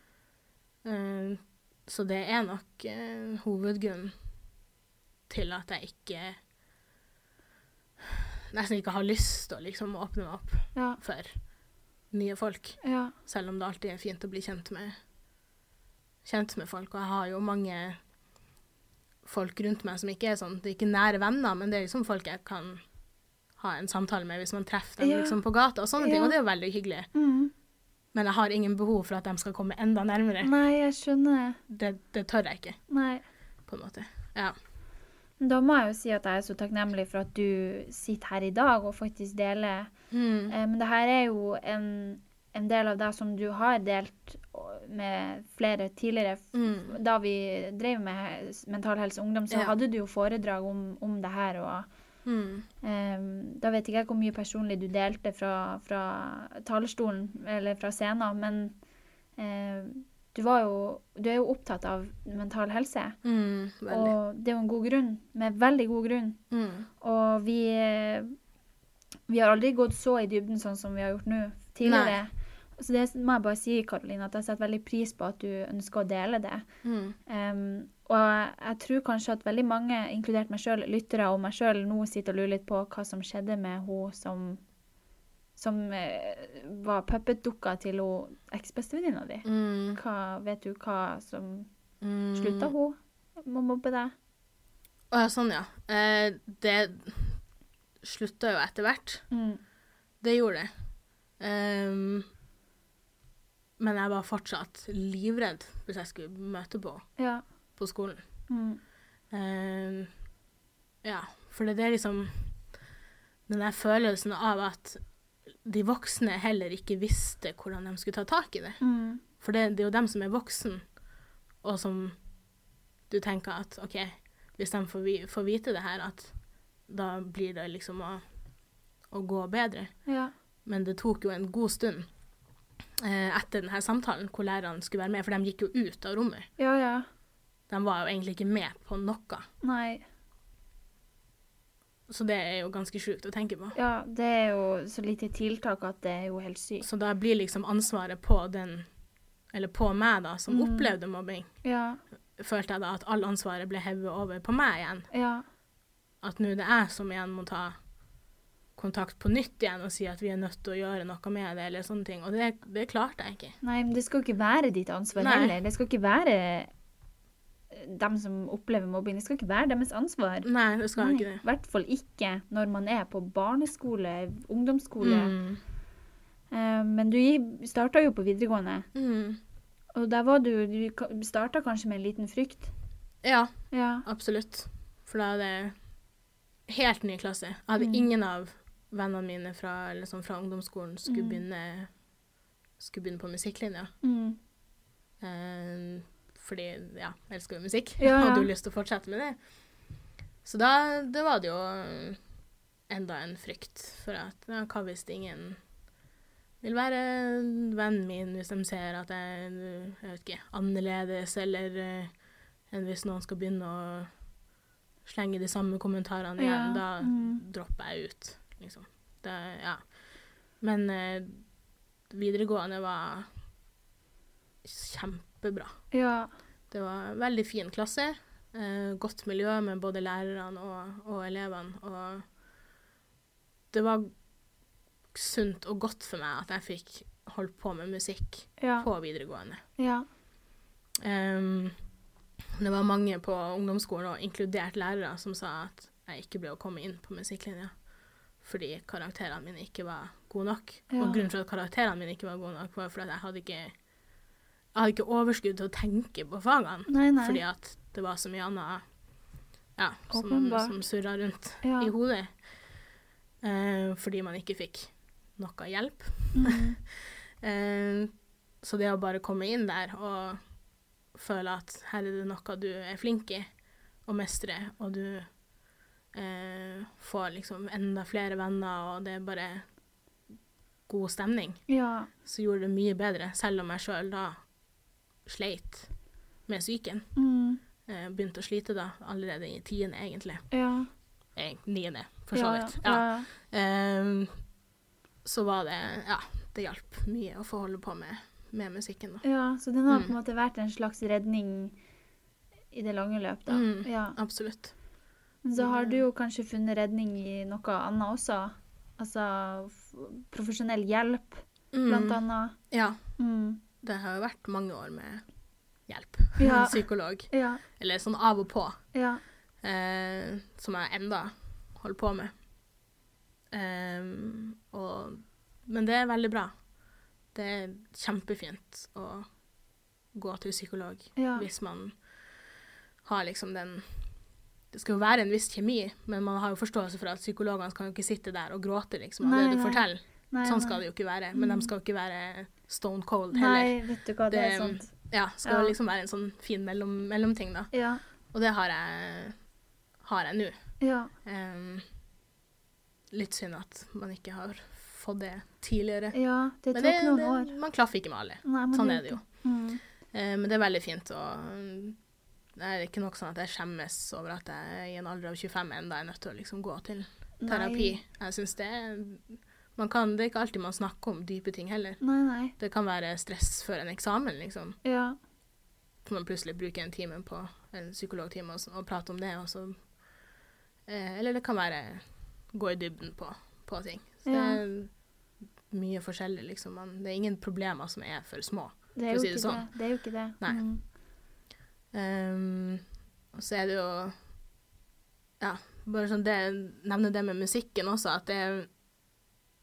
Uh, så det er nok uh, hovedgrunnen til at jeg ikke Nesten ikke har lyst til å liksom åpne meg opp Ja. for nye folk. Ja. Selv om det alltid er fint å bli kjent med, kjent med folk. Og jeg har jo mange folk rundt meg som ikke er sånn Det er ikke nære venner, men det er liksom folk jeg kan ha en samtale med hvis man treffer dem Ja. liksom på gata og sånne ting. Og det er jo veldig hyggelig. Mm. Men jeg har ingen behov for at de skal komme enda nærmere. Nei, jeg skjønner. Det, det tør jeg ikke, Nei. på en måte. Ja. Da må jeg jo si at jeg er så takknemlig for at du sitter her i dag og faktisk deler. Mm. Eh, Men det her er jo en, en del av det som du har delt med flere tidligere. Mm. Da vi drev med Mental Helse Ungdom, så Ja. hadde du jo foredrag om, om det her. og Mm. Um, Da vet ikke jeg hvor mye personlig du delte fra, fra talerstolen eller fra scenen, men eh, du, var jo, du er jo opptatt av mental helse. Mm. Og det er jo en god grunn, med veldig god grunn. Mm. Og vi, vi har aldri gått så i dybden sånn som vi har gjort nå tidligere. Så det må jeg bare si, Karoline, at jeg setter veldig pris på at du ønsker å dele det. Mm. Um, og jeg, jeg tror kanskje at veldig mange, inkludert meg sjøl, lyttere og meg sjøl, nå sitter og lurer litt på hva som skjedde med hun som som eh, var puppetdukka til eksbestevenninna di. Mm. Hva, vet du hva som Mm. Slutta hun med å mobbe deg? Å ja, sånn, ja. Eh, det slutta jo etter hvert. Mm. Det gjorde det. Um, men jeg var fortsatt livredd hvis jeg skulle møte på Ja. på skolen. Mm. Um, ja, for det er liksom den der følelsen av at de voksne heller ikke visste hvordan de skulle ta tak i det. Mm. For det, det er jo dem som er voksen, og som du tenker at OK, hvis de får, vi, får vite det her, at da blir det liksom å, å gå bedre. Ja. Men det tok jo en god stund eh, etter denne samtalen hvor lærerne skulle være med, for de gikk jo ut av rommet. Ja, ja. De var jo egentlig ikke med på noe. Nei. Så det er jo ganske sjukt å tenke på. Ja, det er jo så lite tiltak at det er jo helt sykt. Så da blir liksom ansvaret på den, eller på meg da, som Mm. opplevde mobbing, Ja. følte jeg da at all ansvaret ble hevet over på meg igjen. Ja. At nå det er jeg som igjen må ta kontakt på nytt igjen og si at vi er nødt til å gjøre noe med det, eller sånne ting. Og det, det klarte jeg ikke. Nei, men det skal ikke være ditt ansvar Nei. heller. Det skal ikke være dem som opplever mobbing. Det skal ikke være deres ansvar. Nei, det skal Nei, ikke det. I hvert fall ikke når man er på barneskole, ungdomsskole. Mm. Uh, men du starta jo på videregående, Mm. og der var du Du starta kanskje med en liten frykt? Ja, Ja. absolutt. For da er det helt ny klasse. Jeg hadde Mm. ingen av vennene mine fra, sånn fra ungdomsskolen skulle, Mm. begynne, skulle begynne på musikklinja. Mm. Eh, fordi, ja, jeg elsker jo musikk. Ja, ja. Hadde jo lyst til å fortsette med det. Så da det var det jo enda en frykt for at ja, hva hvis ingen vil være vennen min hvis de ser at jeg, jeg vet ikke, annerledes, eller eh, enn hvis noen skal begynne å slenge de samme kommentarene igjen. Da mm. dropper jeg ut, liksom. Det, ja. Men eh, videregående var kjempebra. Ja. Det var en veldig fin klasse. Eh, godt miljø med både lærerne og, og elevene. Og det var sunt og godt for meg at jeg fikk holdt på med musikk Ja. på videregående. Ja. Um, det var mange på ungdomsskolen, og inkludert lærere, som sa at jeg ikke ble å komme inn på musikklinja fordi karakterene mine ikke var gode nok. Ja. Og grunnen til at karakterene mine ikke var gode nok, var fordi jeg hadde ikke jeg hadde ikke overskudd til å tenke på fagene. Nei, nei. Fordi at det var så mye annet ja, som, Åpenbart. som surra rundt Ja. i hodet. Eh, fordi man ikke fikk noe hjelp. Mm. Eh, så det å bare komme inn der og føle at her er det noe du er flink i og mestrer, og du eh, får liksom enda flere venner, og det er bare god stemning, Ja. så gjorde det mye bedre, selv om jeg sjøl da sleit med psyken. Mm. Eh, begynte å slite da, allerede i tiende, egentlig. Ja. Eh, niende, for så vidt. ja. Ja. Um, så var det Ja, det hjalp mye å få holde på med, med musikken, da. ja. Så den har Mm. på en måte vært en slags redning i det lange løp, da. Mm. Ja. Absolutt. Men så har du jo kanskje funnet redning i noe annet også. Altså profesjonell hjelp, blant annet. Ja. Mm. Det har jo vært mange år med hjelp. Ja. Psykolog. Ja. Eller sånn av og på. Ja. eh, som jeg enda holder på med. Ehm, og, men det er veldig bra. Det er kjempefint å gå til psykolog Ja. hvis man har liksom den Det skal jo være en viss kjemi, men man har jo forståelse for at psykologene skal jo ikke sitte der og gråte liksom, av det du forteller. Nei, Sånn skal det jo ikke være. Men Mm. de skal jo ikke være stone cold heller. Nei, vet du hva, det, er Det- sant. Ja, skal Ja. liksom være en sånn fin mellom, mellomting, da. Ja. Og det har jeg, har jeg nå. Ja. Um, litt synd at man ikke har fått det tidligere. ja. Det tok det, noen det, år. man klaffer ikke med alle. Nei, Sånn er det jo. Mm. Uh, men det er veldig fint. Mm, det er ikke nok sånn at jeg skjemmes over at jeg i en alder av 25 enda er nødt til å liksom gå til terapi. Nei. Jeg synes det er kan, Det er ikke alltid man snakker om dype ting heller. Nei, nei. Det kan være stress før en eksamen, liksom. Ja. For man plutselig bruker en time på en psykologtime og, og prater om det, og så eh, Eller det kan være gå i dybden på, på ting. Så Ja. det er mye forskjellig, liksom. Man, det er ingen problemer som er for små. Det er For å si det sånn. det. Det er jo ikke det. Nei. Mm. Um, og så er det jo Ja, bare sånn det, nevne det med musikken også, at det,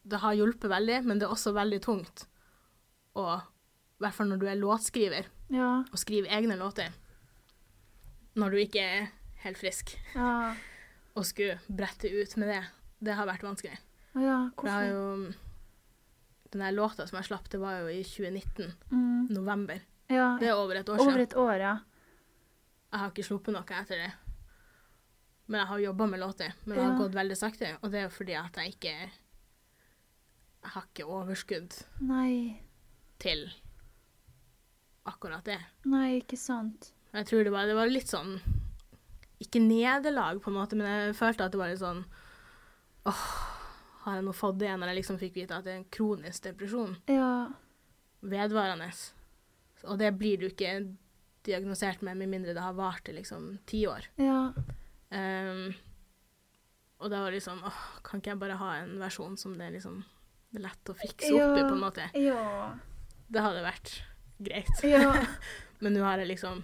det har hjulpet veldig, men det er også veldig tungt Og I hvert fall når du er låtskriver, Ja. og skriver egne låter når du ikke er helt frisk. Ja. og skulle brette ut med det, det har vært vanskelig. Ja. hvorfor? Det har jo den der låta som jeg slapp, det var jo i 2019, Mm. november. Ja. Det er over et år siden. Over et år, ja. Jeg har ikke sluppet noe etter det. Men jeg har jobba med låter. Men det har gått veldig sakte, og det er jo fordi at jeg ikke har ikke overskudd Nei. til akkurat det. Nei, ikke sant. Jeg tror det var, det var litt sånn Ikke nederlag, på en måte, men jeg følte at det var litt sånn Åh, har jeg nå fått det når jeg liksom fikk vite at det er en kronisk depresjon? Ja. Vedvarende. Og det blir du ikke diagnosert med med mindre det har vart i liksom ti år. Ja. Um, og da var det liksom åh, Kan ikke jeg bare ha en versjon som det liksom lett å fikse opp i, på en måte? Ja. Det hadde vært greit. Ja. Men nå har jeg liksom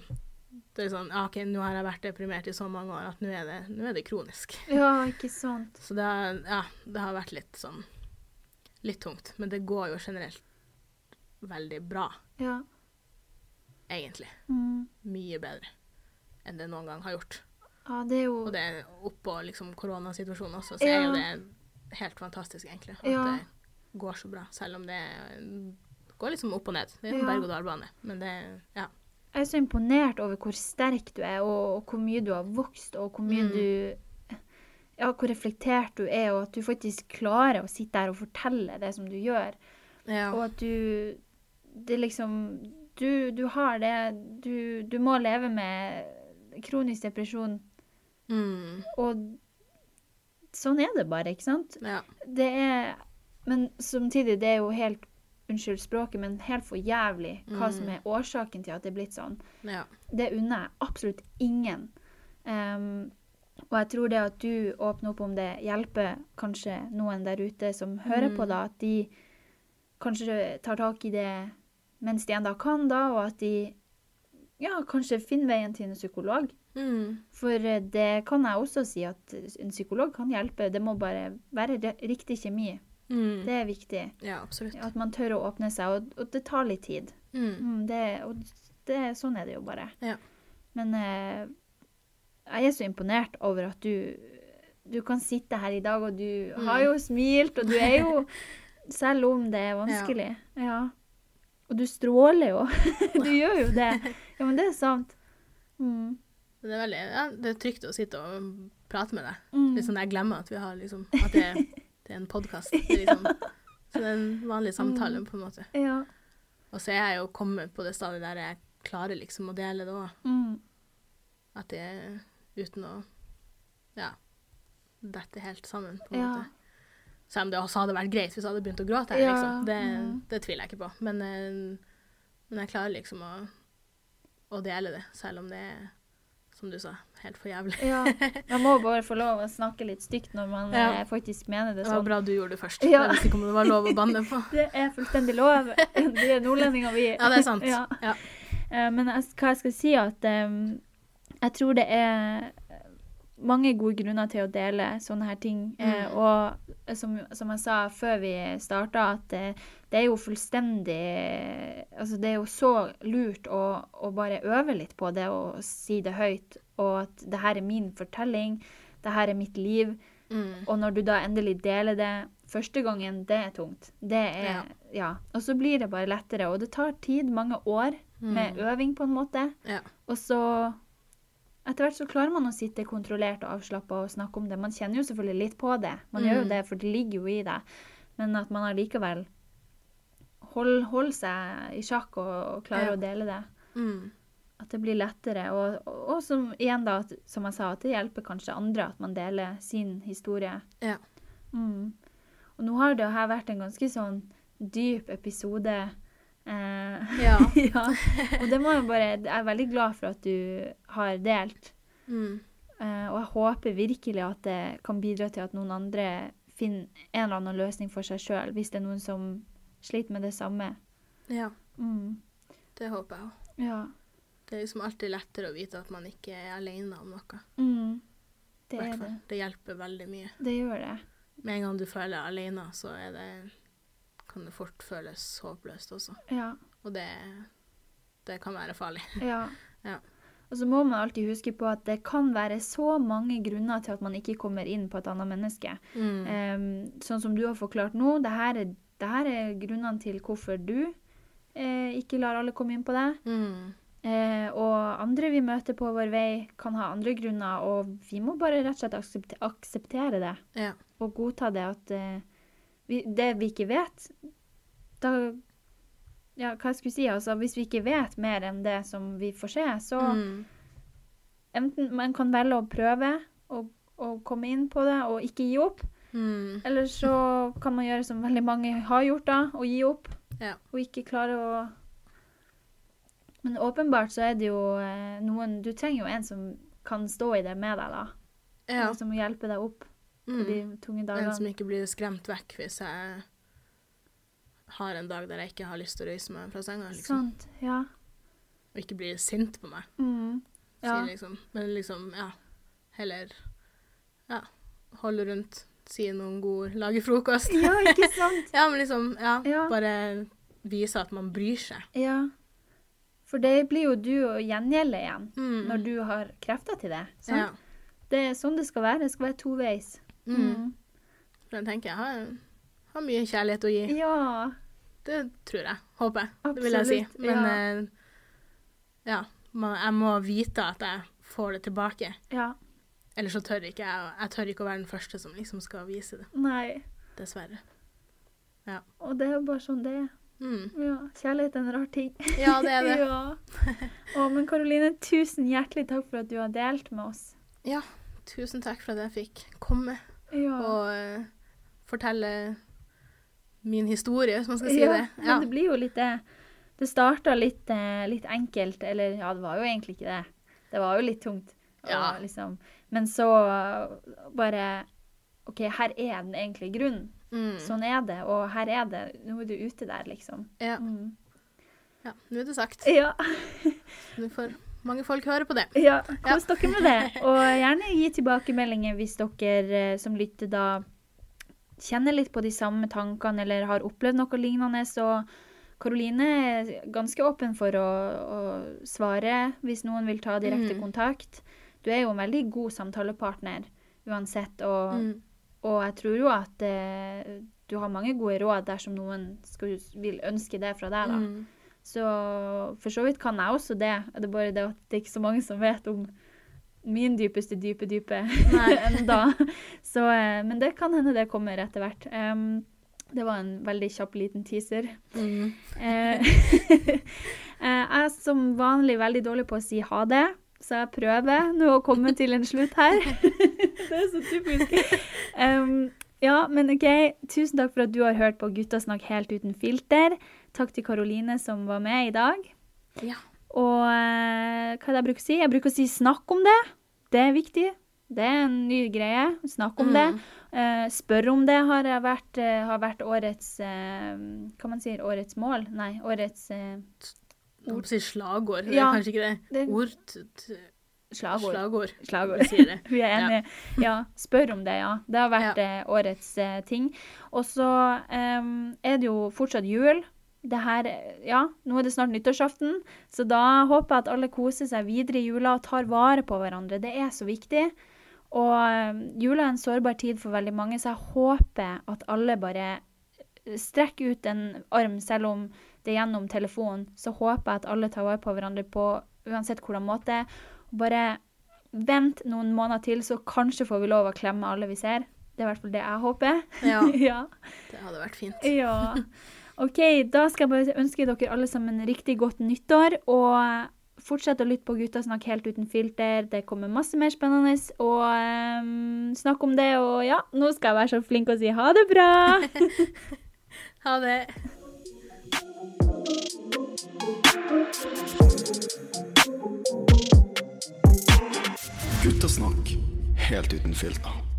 Det er sånn ja, OK, nå har jeg vært deprimert i så mange år at nå er det, nå er det kronisk. ja, ikke sant. Så det har, ja, det har vært litt sånn Litt tungt. Men det går jo generelt veldig bra, Ja. egentlig. Mm. Mye bedre enn det noen gang har gjort. Ja, det er jo Og det er oppå liksom koronasituasjonen også, så er jo det helt fantastisk, egentlig. At Ja. det går så bra, selv om det går liksom opp og ned. Det er en Ja. berg-og-dal-bane. Men det Ja. Jeg er så imponert over hvor sterk du er, og, hvor mye du har vokst, og hvor mye Mm. du Ja, hvor reflektert du er, og at du faktisk klarer å sitte der og fortelle det som du gjør. ja. Og at du Det liksom Du, du har det du, du må leve med kronisk depresjon, Mm. og sånn er det bare, ikke sant? ja. Det er Men samtidig, det er jo helt Unnskyld språket, men helt for jævlig hva Mm. som er årsaken til at det er blitt sånn. ja. Det unner jeg absolutt ingen. Um, og jeg tror det at du åpner opp om det, hjelper kanskje noen der ute som hører Mm. på, da, at de kanskje tar tak i det mens de enda kan, da, og at de ja, kanskje finner veien til en psykolog. Mm. For eh, det kan jeg også si, at en psykolog kan hjelpe. Det må bare være riktig kjemi. Mm. Det er viktig. Ja, absolutt. At man tør å åpne seg, og, og det tar litt tid. Mm. Mm, det, og det, sånn er det jo bare. Ja. Men eh, jeg er så imponert over at du, du kan sitte her i dag, og du Mm. har jo smilt, og du er jo Selv om det er vanskelig. Ja. Og du stråler jo. du gjør jo det. Ja, men det er sant. Mm. Det er veldig ja, det er trygt å sitte og prate med deg. Mm. Litt sånn jeg glemmer at vi har liksom At det, det er en podkast. Liksom. Så det er en vanlig samtale, Mm. på en måte. Ja. Og så er jeg jo kommet på det stadiet der jeg klarer liksom å dele det òg. Mm. At det er uten å ja, dette helt sammen, på en Ja. måte. Selv om det også hadde vært greit hvis jeg hadde begynt å gråte her, Ja, liksom. Det, mm. det tviler jeg ikke på. Men, eh, men jeg klarer liksom å, å dele det, selv om det er, som du sa, helt for jævlig. ja. Man må bare få lov å snakke litt stygt når man Ja. eh, faktisk mener det sånn. Det var sånn. bra du gjorde det først. Ja. Jeg visste ikke om det var lov å banne på. Det er fullstendig lov. Vi er nordlendinger, vi. Ja, det er sant. Ja. Ja. Eh, Men jeg, hva jeg skal si, at um, jeg tror det er mange gode grunner til å dele sånne her ting. Eh, Mm. og som, som jeg sa før vi starta, at det, det er jo fullstendig Altså, det er jo så lurt å, å bare øve litt på det og si det høyt. Og at det her er min fortelling, det her er mitt liv. Mm. Og når du da endelig deler det første gangen, det er tungt. Det er, ja. Og så blir det bare lettere. Og det tar tid, mange år med Mm. øving, på en måte. Ja. Og så etter hvert så klarer man å sitte kontrollert og avslappa og snakke om det. Man kjenner jo selvfølgelig litt på det, man gjør jo Mm. det, for det ligger jo i deg. Men at man allikevel holder hold seg i sjakk og, og klarer Ja. å dele det. Mm. At det blir lettere. Og, og, og som, igjen da, at, som jeg sa, at det hjelper kanskje andre at man deler sin historie. Ja. Mm. Og nå har det her vært en ganske sånn dyp episode. Eh, Ja. ja. Og det må jeg bare Jeg er veldig glad for at du har delt. Mm. Eh, og jeg håper virkelig at det kan bidra til at noen andre finner en eller annen løsning for seg sjøl, hvis det er noen som sliter med det samme. ja. Mm. Det håper jeg òg. Ja. Det er liksom alltid lettere å vite at man ikke er alene om noe. Mm. Det det. Det hjelper veldig mye. Det gjør det. Med en gang du føler deg alene, så er det, kan det fort føles håpløst også. Ja. Og det, det kan være farlig. Ja. Ja. Og så må man alltid huske på at det kan være så mange grunner til at man ikke kommer inn på et annet menneske. Mm. Um, sånn som du har forklart nå, det her er det her er grunnene til hvorfor du eh, ikke lar alle komme inn på deg. Mm. Eh, og andre vi møter på vår vei, kan ha andre grunner, og vi må bare rett og slett aksepte akseptere det. Ja. Og godta det at eh, vi, det vi ikke vet, da Ja, hva jeg skulle si? Altså, hvis vi ikke vet mer enn det som vi får se, så Mm. enten man kan velge å prøve å, å komme inn på det og ikke gi opp, Mm. eller så kan man gjøre som veldig mange har gjort, da, og gi opp. Ja. Og ikke klare å Men åpenbart så er det jo eh, noen Du trenger jo en som kan stå i det med deg, da. ja. Som hjelpe deg opp på de tunge dagene. En som ikke blir skremt vekk hvis jeg har en dag der jeg ikke har lyst til å røyse meg fra senga, liksom. Sant. Ja. Og ikke blir sint på meg. Mm. Ja. Si liksom. Men liksom, ja. Heller ja, holde rundt, si noen gode ord, lage frokost. ja, ikke sant? Ja, men liksom, ja, Ja. bare vise at man bryr seg. Ja. For det blir jo du å gjengjelde igjen Mm. når du har krefter til det. Sant? Ja. Det er sånn det skal være. Det skal være toveis. Mm. For jeg tenker jeg har, har mye kjærlighet å gi. Ja. Det tror jeg. Håper jeg. Det vil jeg si. Men ja. eh, ja, man, jeg må vite at jeg får det tilbake. Ja. Ellers så tør ikke jeg. Jeg tør ikke å være den første som liksom skal vise det. Nei. Dessverre. Og det er jo bare sånn det er. Mm. Ja. Kjærlighet er en rar ting. Ja, det er det. ja. Å, men Karoline, tusen hjertelig takk for at du har delt med oss. Ja, tusen takk for at jeg fikk komme Ja. og eh, fortelle min historie, hvis man skal si ja, det. Ja. Men det blir jo litt det. Det starta litt, eh, litt enkelt, eller ja, det var jo egentlig ikke det. Det var jo litt tungt. og Ja. Liksom. Men så bare OK, her er den egentlige grunnen. Mm. Sånn er det, og her er det. Nå er du ute der, liksom. Ja. Mm. ja, nå er det sagt. Ja. Nå får mange folk hører på det. Ja, kos dere med det. Og gjerne gi tilbakemeldinger hvis dere eh, som lytter da kjenner litt på de samme tankene eller har opplevd noe lignende. Så Karoline er ganske åpen for å, å svare hvis noen vil ta direkte mm. kontakt. Du er jo en veldig god samtalepartner uansett, og, Mm. og jeg tror jo at eh, du har mange gode råd dersom noen skal, vil ønske det fra deg. da. Mm. Så for så vidt kan jeg også det. Det er bare det at det er ikke så mange som vet om min dypeste dype dype enda. Så, eh, men det kan hende det kommer etter hvert. Um, det var en veldig kjapp liten teaser. Mm. Eh, eh, jeg er som vanlig veldig dårlig på å si ha det, så jeg prøver nå å komme til en slutt her. det er så typisk. Um, ja, men OK. Tusen takk for at du har hørt på Guttasnakk helt uten filter. Takk til Karoline som var med i dag. Ja. Og eh, hva er det jeg bruker å si? Jeg bruker å si 'snakk om det'. Det er viktig. Det er en ny greie. Snakk om det. Uh, spør om det har, vært, uh, har vært årets uh, Hva man sier? Årets mål? Nei, årets å si slagord. Det er Ja, kanskje ikke det. det- Ord slagord. Slagord. Slagord. Vi sier det. Vi er enige. Ja. spør om det, ja. Det har vært eh, årets ting. Og så um, er det jo fortsatt jul. Det her, eh, ja, nå er det snart nyttårsaften, så da håper jeg at alle koser seg videre i jula og tar vare på hverandre. Det er så viktig. Og eh, jula er en sårbar tid for veldig mange, så jeg håper at alle bare strekker ut en arm, selv om det er gjennom telefonen. Så håper jeg at alle tar vare på hverandre på uansett hvordan måte. Bare vent noen måneder til, så kanskje får vi lov å klemme alle vi ser. Det er i hvert fall det jeg håper. Ja, ja. det hadde vært fint. ja. OK, da skal jeg bare ønske dere alle sammen riktig godt nyttår. Og fortsett å lytte på Gutta snakk helt uten filter. Det kommer masse mer spennende. Og um, snakk om det. Og ja, nå skal jeg være så flink og si ha det bra. Ha det. Guttasnakk helt uten filter.